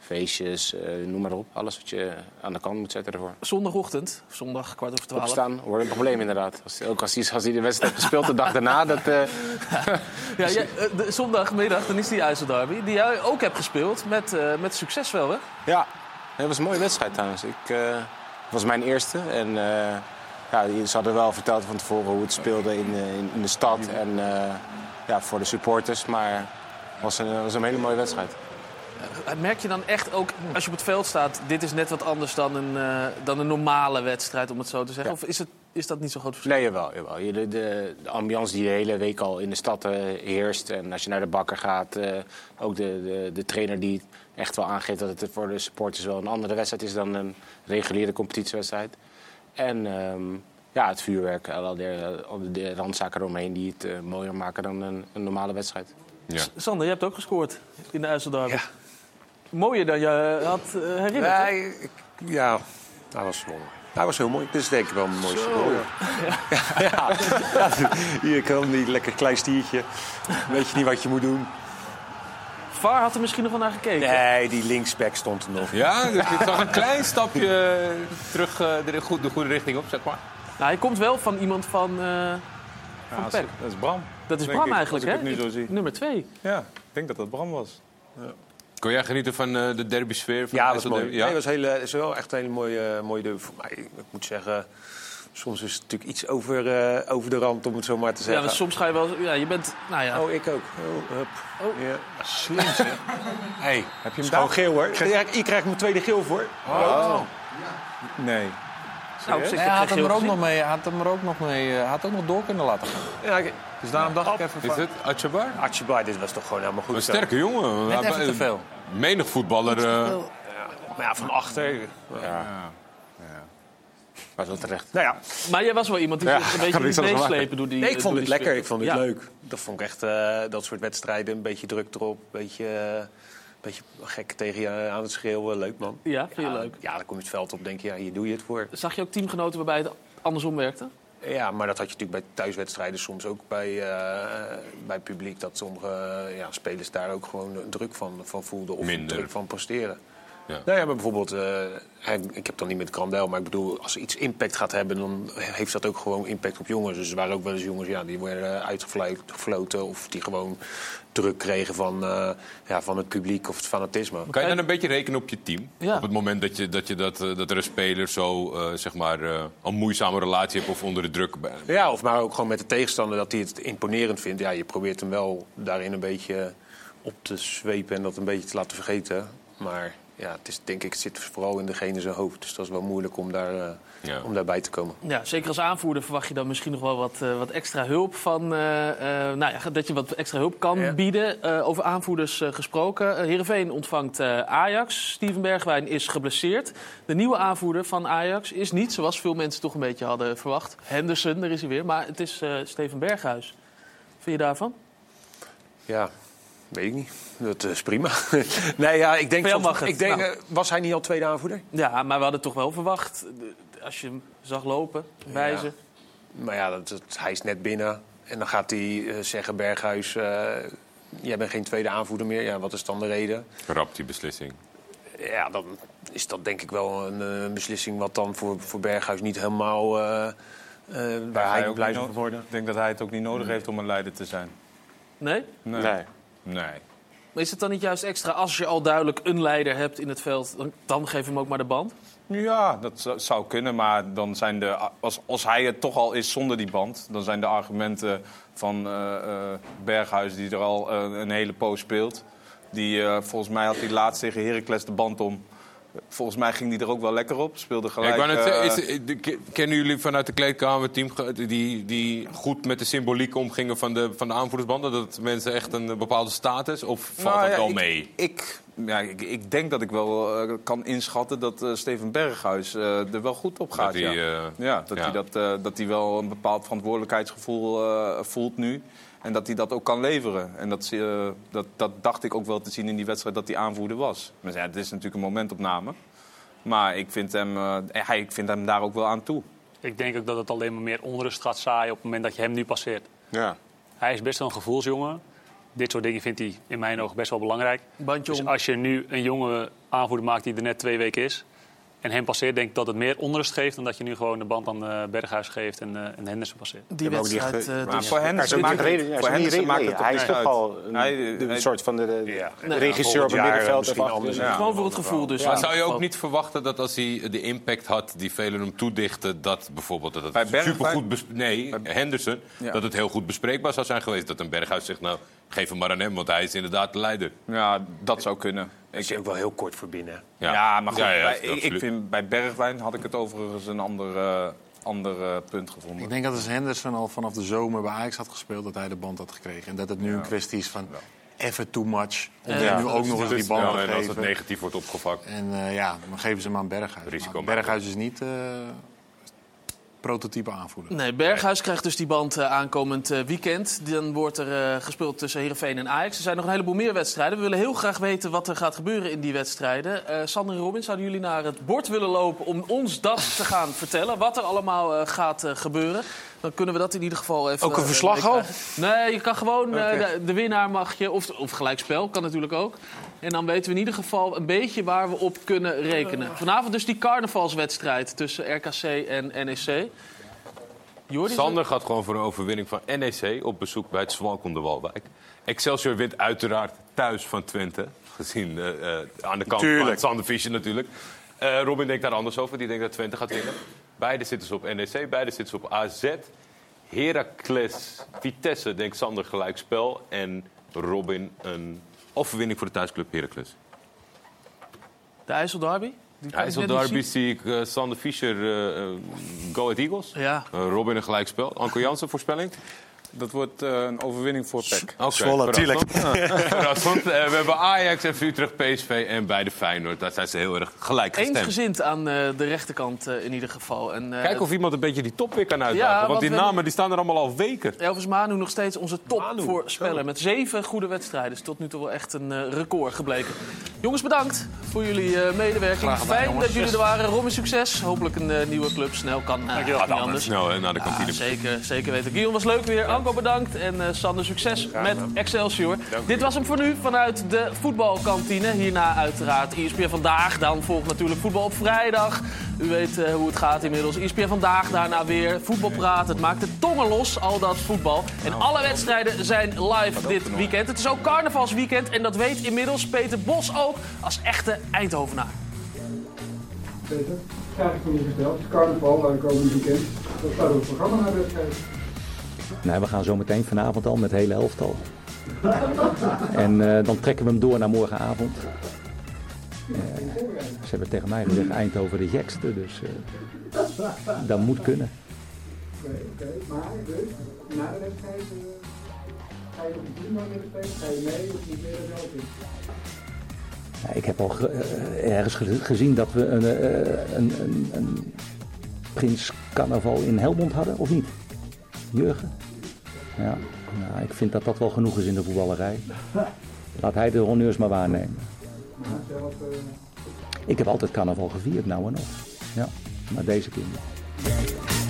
feestjes, eh, noem maar op. Alles wat je aan de kant moet zetten ervoor.
Zondagochtend, zondag kwart over twaalf.
Opstaan wordt een probleem inderdaad. Als, ook als hij, als hij de wedstrijd gespeeld de dag daarna. Dat, eh,
Ja, eh, de, zondagmiddag, dan is die IJsselderby. Die jij ook hebt gespeeld met, met succes wel, hè?
Ja, het was een mooie wedstrijd trouwens. Ik, het was mijn eerste. En ja, ze hadden wel verteld van tevoren hoe het speelde in, in, in de stad. En ja, voor de supporters. Maar het was een, was een hele mooie wedstrijd.
Eh, Merk je dan echt ook, als je op het veld staat... dit is net wat anders dan een, eh, dan een normale wedstrijd, om het zo te zeggen?
Ja.
Of is, het, is dat niet zo groot verschil?
Nee, jawel. jawel. De, de, de ambiance die de hele week al in de stad eh, heerst. En als je naar de bakker gaat, eh, ook de, de, de trainer die echt wel aangeeft dat het voor de supporters wel een andere wedstrijd is dan een reguliere competitiewedstrijd. En ehm, ja, het vuurwerk, al de, de randzaken eromheen die het mooier maken dan een, een normale wedstrijd.
Ja.
Sander, je hebt ook gescoord in de IJsselderby. Mooier dan je had eh, herinnerd.
Nee, ik- ja, dat was mooi. Dat was heel mooi. Dit is denk ik wel mijn mooiste
Zo.
goal. Ja. Ja, ja. Hier kan die lekker klein stiertje. Weet je niet wat je moet doen.
VAR had er misschien nog wel naar gekeken.
Nee, die linksback stond er nog.
Ja, dus ik zag een klein stapje terug eh, de, goed- de goede richting op, zeg maar.
Nou, hij komt wel van iemand van, eh van
Ja, dat, is,
PEC.
dat is Bram.
Dat is
denk
Bram
ik,
eigenlijk,
als
hè?
ik het nu zo zie.
Nummer twee.
Ja, ik denk dat dat Bram was.
Kon jij genieten van eh, de derby-sfeer? van
Ja,
de
dat is mooi.
IJsselderby?
Nee, dat was, hele, is wel echt een hele mooie, eh, mooie derby voor mij. Ik moet zeggen, soms is het natuurlijk iets over, eh, over de rand, om het zo maar te
Ja,
zeggen.
maar soms ga je wel... Ja, je bent... Nou ja.
Oh, ik ook. Oh, hup.
Oh.
Ja.
Slim zeg.
Hey,
Heb je hem daar?
geel hoor. Ja, ik krijg mijn tweede geel voor.
Oh. Nee.
Nou,
hij had hem er ook nog mee, had hem er ook nog mee, eh, had ook nog door kunnen laten gaan.
Ja, ik-
Dus daarom dacht ik even
Is
van...
het Atjabar?
Atjebar, dit was toch gewoon helemaal goed.
Een
zo.
sterke jongen.
Net even te veel.
Menig voetballer. eh,
Maar ja, van achter.
Ja.
Was wel terecht.
Nou ja,
Maar jij was wel iemand die
Ja,
zich een beetje
zo maken.
meeslepen door die
Nee, ik
door
vond het lekker, ik vond het
Ja.
leuk. Dat vond ik echt, eh, dat soort wedstrijden, een beetje druk erop, een beetje, eh, beetje gek tegen je aan het schreeuwen. Leuk man.
Ja, vind je leuk?
Ja, dan kom je het veld op, denk je, ja, hier doe je het voor.
Zag je ook teamgenoten waarbij het andersom werkte?
Ja, maar dat had je natuurlijk bij thuiswedstrijden soms ook bij, eh, bij publiek. Dat sommige ja, spelers daar ook gewoon druk van, van voelden of
Minder.
druk van presteren.
Ja.
Nou ja, maar bijvoorbeeld, eh, ik heb dan niet met Grandel, maar ik bedoel, als iets impact gaat hebben, dan heeft dat ook gewoon impact op jongens. Dus er waren ook wel eens jongens, ja, die werden uitgefloten of die gewoon druk kregen van, eh, ja, van het publiek of het fanatisme.
Kan je dan een beetje rekenen op je team?
Ja.
Op het moment dat, je, dat, je dat, eh, dat er een speler zo eh, zeg maar, eh, een moeizame relatie heeft of onder de druk bent?
Ja, of maar ook gewoon met de tegenstander dat hij het imponerend vindt. Ja, je probeert hem wel daarin een beetje op te zwepen en dat een beetje te laten vergeten. Maar ja, het is, denk ik, het zit vooral in degene zijn hoofd. Dus dat is wel moeilijk om, daar, eh,
Ja.
om daarbij te komen.
Ja, zeker als aanvoerder verwacht je dan misschien nog wel wat, eh, wat extra hulp van. eh, eh, nou ja, dat je wat extra hulp kan bieden. Eh, over aanvoerders eh, gesproken. Heerenveen ontvangt eh, Ajax. Steven Bergwijn is geblesseerd. De nieuwe aanvoerder van Ajax is niet, zoals veel mensen toch een beetje hadden verwacht. Henderson, daar is hij weer. Maar het is eh, Steven Berghuis. Vind je daarvan?
Ja, weet ik niet. Dat is prima. nee, ja, ik denk,
Van
ik denk
Nou.
eh, was hij niet al tweede aanvoerder?
Ja, maar we hadden toch wel verwacht. eh, Als je hem zag lopen, wijzen.
Maar ja, dat, dat- hij is net binnen. En dan gaat hij eh, zeggen, Berghuis, eh, jij bent geen tweede aanvoerder meer. Ja, wat is dan de reden?
Rap die beslissing.
Ja, dan is dat denk ik wel een eh, beslissing wat dan voor, voor Berghuis niet helemaal... eh, eh, waar hij
ook
blij van wordt.
Ik denk dat hij het ook niet nodig heeft om een leider te zijn.
Nee?
Nee.
Nee.
Nee.
Maar is het dan niet juist extra als je al duidelijk een leider hebt in het veld, dan, dan geef hem ook maar de band?
Ja, dat zou- kunnen. Maar dan zijn de, als, als hij het toch al is zonder die band... dan zijn de argumenten van eh, eh, Berghuis, die er al eh, een hele poos speelt... Die, volgens mij had hij laatst tegen Heracles de band om. Volgens mij ging die er ook wel lekker op. Speelde gelijk. eh,
is, kennen jullie vanuit de kleedkamer team die, die goed met de symboliek omgingen van de, van de aanvoerdersbanden? Dat mensen echt een bepaalde status? Of valt
Nou
dat
ja,
wel mee?
Ik, ja, ik, ik denk dat ik wel eh, kan inschatten dat eh, Steven Berghuis er wel goed op gaat.
Dat hij,
ja. ja, dat. Hij dat, dat hij wel een bepaald verantwoordelijkheidsgevoel voelt nu. En dat hij dat ook kan leveren. En dat, eh, dat, dat dacht ik ook wel te zien in die wedstrijd dat hij aanvoerder was. Maar ja, het is natuurlijk een momentopname. Maar ik vind, hem, eh, hij, ik vind hem daar ook wel aan toe.
Ik denk ook dat het alleen maar meer onrust gaat zaaien op het moment dat je hem nu passeert.
Ja.
Hij is best wel een gevoelsjongen. Dit soort dingen vindt hij in mijn ogen best wel belangrijk.
Bandje
Dus
om.
als je nu een jonge aanvoerder maakt die er net twee weken is... en hem passeert, denk ik dat het meer onrust geeft... dan dat je nu gewoon de band aan eh, Berghuis geeft en, eh en Henderson passeert.
Die wedstrijd. eh,
Maar
dus-
voor Henderson
Maar
maakt
zo'n reden- ja,
voor Henderson maakt het toch
hij is toch al een,
Hij-
de
hij-
soort van de, regisseur op het middenveld.
misschien
ervan.
anders.
Ja.
Gewoon voor het gevoel dus.
Maar zou je ook niet verwachten dat als hij de impact had die velen hem toedichten, dat bijvoorbeeld dat
Bij
het supergoed nee Henderson
Ja.
dat het heel goed bespreekbaar zou zijn geweest dat een Berghuis zegt nou geef hem maar aan hem want hij is inderdaad de leider.
Ja, dat zou kunnen.
Ik is ook wel heel kort voor binnen.
Ja, maar goed,
Ja, ja,
bij, ik, ik vind, bij Bergwijn had ik het overigens een ander, ander eh, punt gevonden.
Ik denk dat als Henderson al vanaf de zomer bij Ajax had gespeeld, dat hij de band had gekregen. En dat het nu een kwestie is van even too much. Om
Ja.
nu ook nog eens die band
Ja,
te
en als het
geven.
negatief wordt opgepakt.
En eh, ja, dan geven ze hem aan Berghuis.
Risico
Maar. Berghuis is niet eh, prototype aanvoerder.
Nee, Berghuis krijgt dus die band eh, aankomend eh, weekend. Dan wordt er eh, gespeeld tussen Heerenveen en Ajax. Er zijn nog een heleboel meer wedstrijden. We willen heel graag weten wat er gaat gebeuren in die wedstrijden. Eh Sander en Robin, zouden jullie naar het bord willen lopen om ons dat te gaan vertellen? Wat er allemaal eh, gaat gebeuren? Dan kunnen we dat in ieder geval even...
Ook een verslag al?
Nee, je kan gewoon... eh, de, de winnaar mag je... Of, of gelijkspel, kan natuurlijk ook. En dan weten we in ieder geval een beetje waar we op kunnen rekenen. Vanavond dus die carnavalswedstrijd tussen RKC en NEC. Jordi,
Sander gaat gewoon voor een overwinning van NEC op bezoek bij het Zwalkom de Walwijk. Excelsior wint uiteraard thuis van Twente. Gezien eh, eh, aan de kant
Tuurlijk.
van Sander Fischer natuurlijk. Eh, Robin denkt daar anders over. Die denkt dat Twente gaat winnen. Beide zitten ze op NEC, beide zitten ze op AZ. Heracles, Vitesse denkt Sander gelijkspel. En Robin een overwinning voor de thuisclub Heracles.
De IJssel Derby? Die kan ik
IJssel
net niet
Derby
zien.
zie ik eh, Sander Fischer, eh, eh, Go Ahead Eagles.
Ja.
Robin een gelijkspel. Anko Jansen, voorspelling?
Dat wordt eh, een overwinning voor PEC.
Oké,
Zwolle.
Verrassend. Eh, we hebben Ajax en Utrecht, PSV en bij de Feyenoord. Daar zijn ze heel erg gelijk gestemd.
Eensgezind aan eh, de rechterkant in ieder geval. En, eh,
Kijk of iemand een beetje die top weer kan uitdagen.
Ja,
want
want
die
we-
namen die staan er allemaal al weken.
Elvis Manu nog steeds onze topvoorspeller. Met zeven goede wedstrijden. Is tot nu toe wel echt een record gebleken. Jongens, bedankt voor jullie eh, medewerking.
Gedaan,
Fijn
jongens.
dat jullie er waren. Robin, succes. Hopelijk een nieuwe club. Snel kan uh, niet
altijd
anders.
snel hè, naar de kantine.
Ja, zeker, zeker weten. Guillaume was leuk weer. Bedankt. En eh, Sander, succes met Excelsior. Dit was hem voor nu vanuit de voetbalkantine. Hierna uiteraard ESPN Vandaag. Dan volgt natuurlijk voetbal op vrijdag. U weet eh, hoe het gaat inmiddels. ESPN Vandaag, daarna weer voetbalpraat. Het maakt de tongen los, al dat voetbal. En alle wedstrijden zijn live dit weekend. Het is ook carnavalsweekend. En dat weet inmiddels Peter Bos ook als echte Eindhovenaar.
Peter, vraag ik van je gesteld. Het is carnaval aankomend weekend. Wat staat op het programma naar de wedstrijd?
Nou, we gaan zo meteen vanavond al met het hele elftal. En eh, dan trekken we hem door naar morgenavond. Eh, ze hebben tegen mij gezegd Eindhoven de gekste, dus eh, dat moet kunnen.
Nee, oké. Maar dus, de ga je de met spelen? Ga je mee of niet meer
ik heb al ge- ergens ge- gezien dat we een, een, een, een prins carnaval in Helmond hadden, of niet? Jurgen? Ja, nou, ik vind dat dat wel genoeg is in de voetballerij. Laat hij de honneurs maar waarnemen. Ik heb altijd carnaval gevierd, nou en nog. Ja, maar deze niet.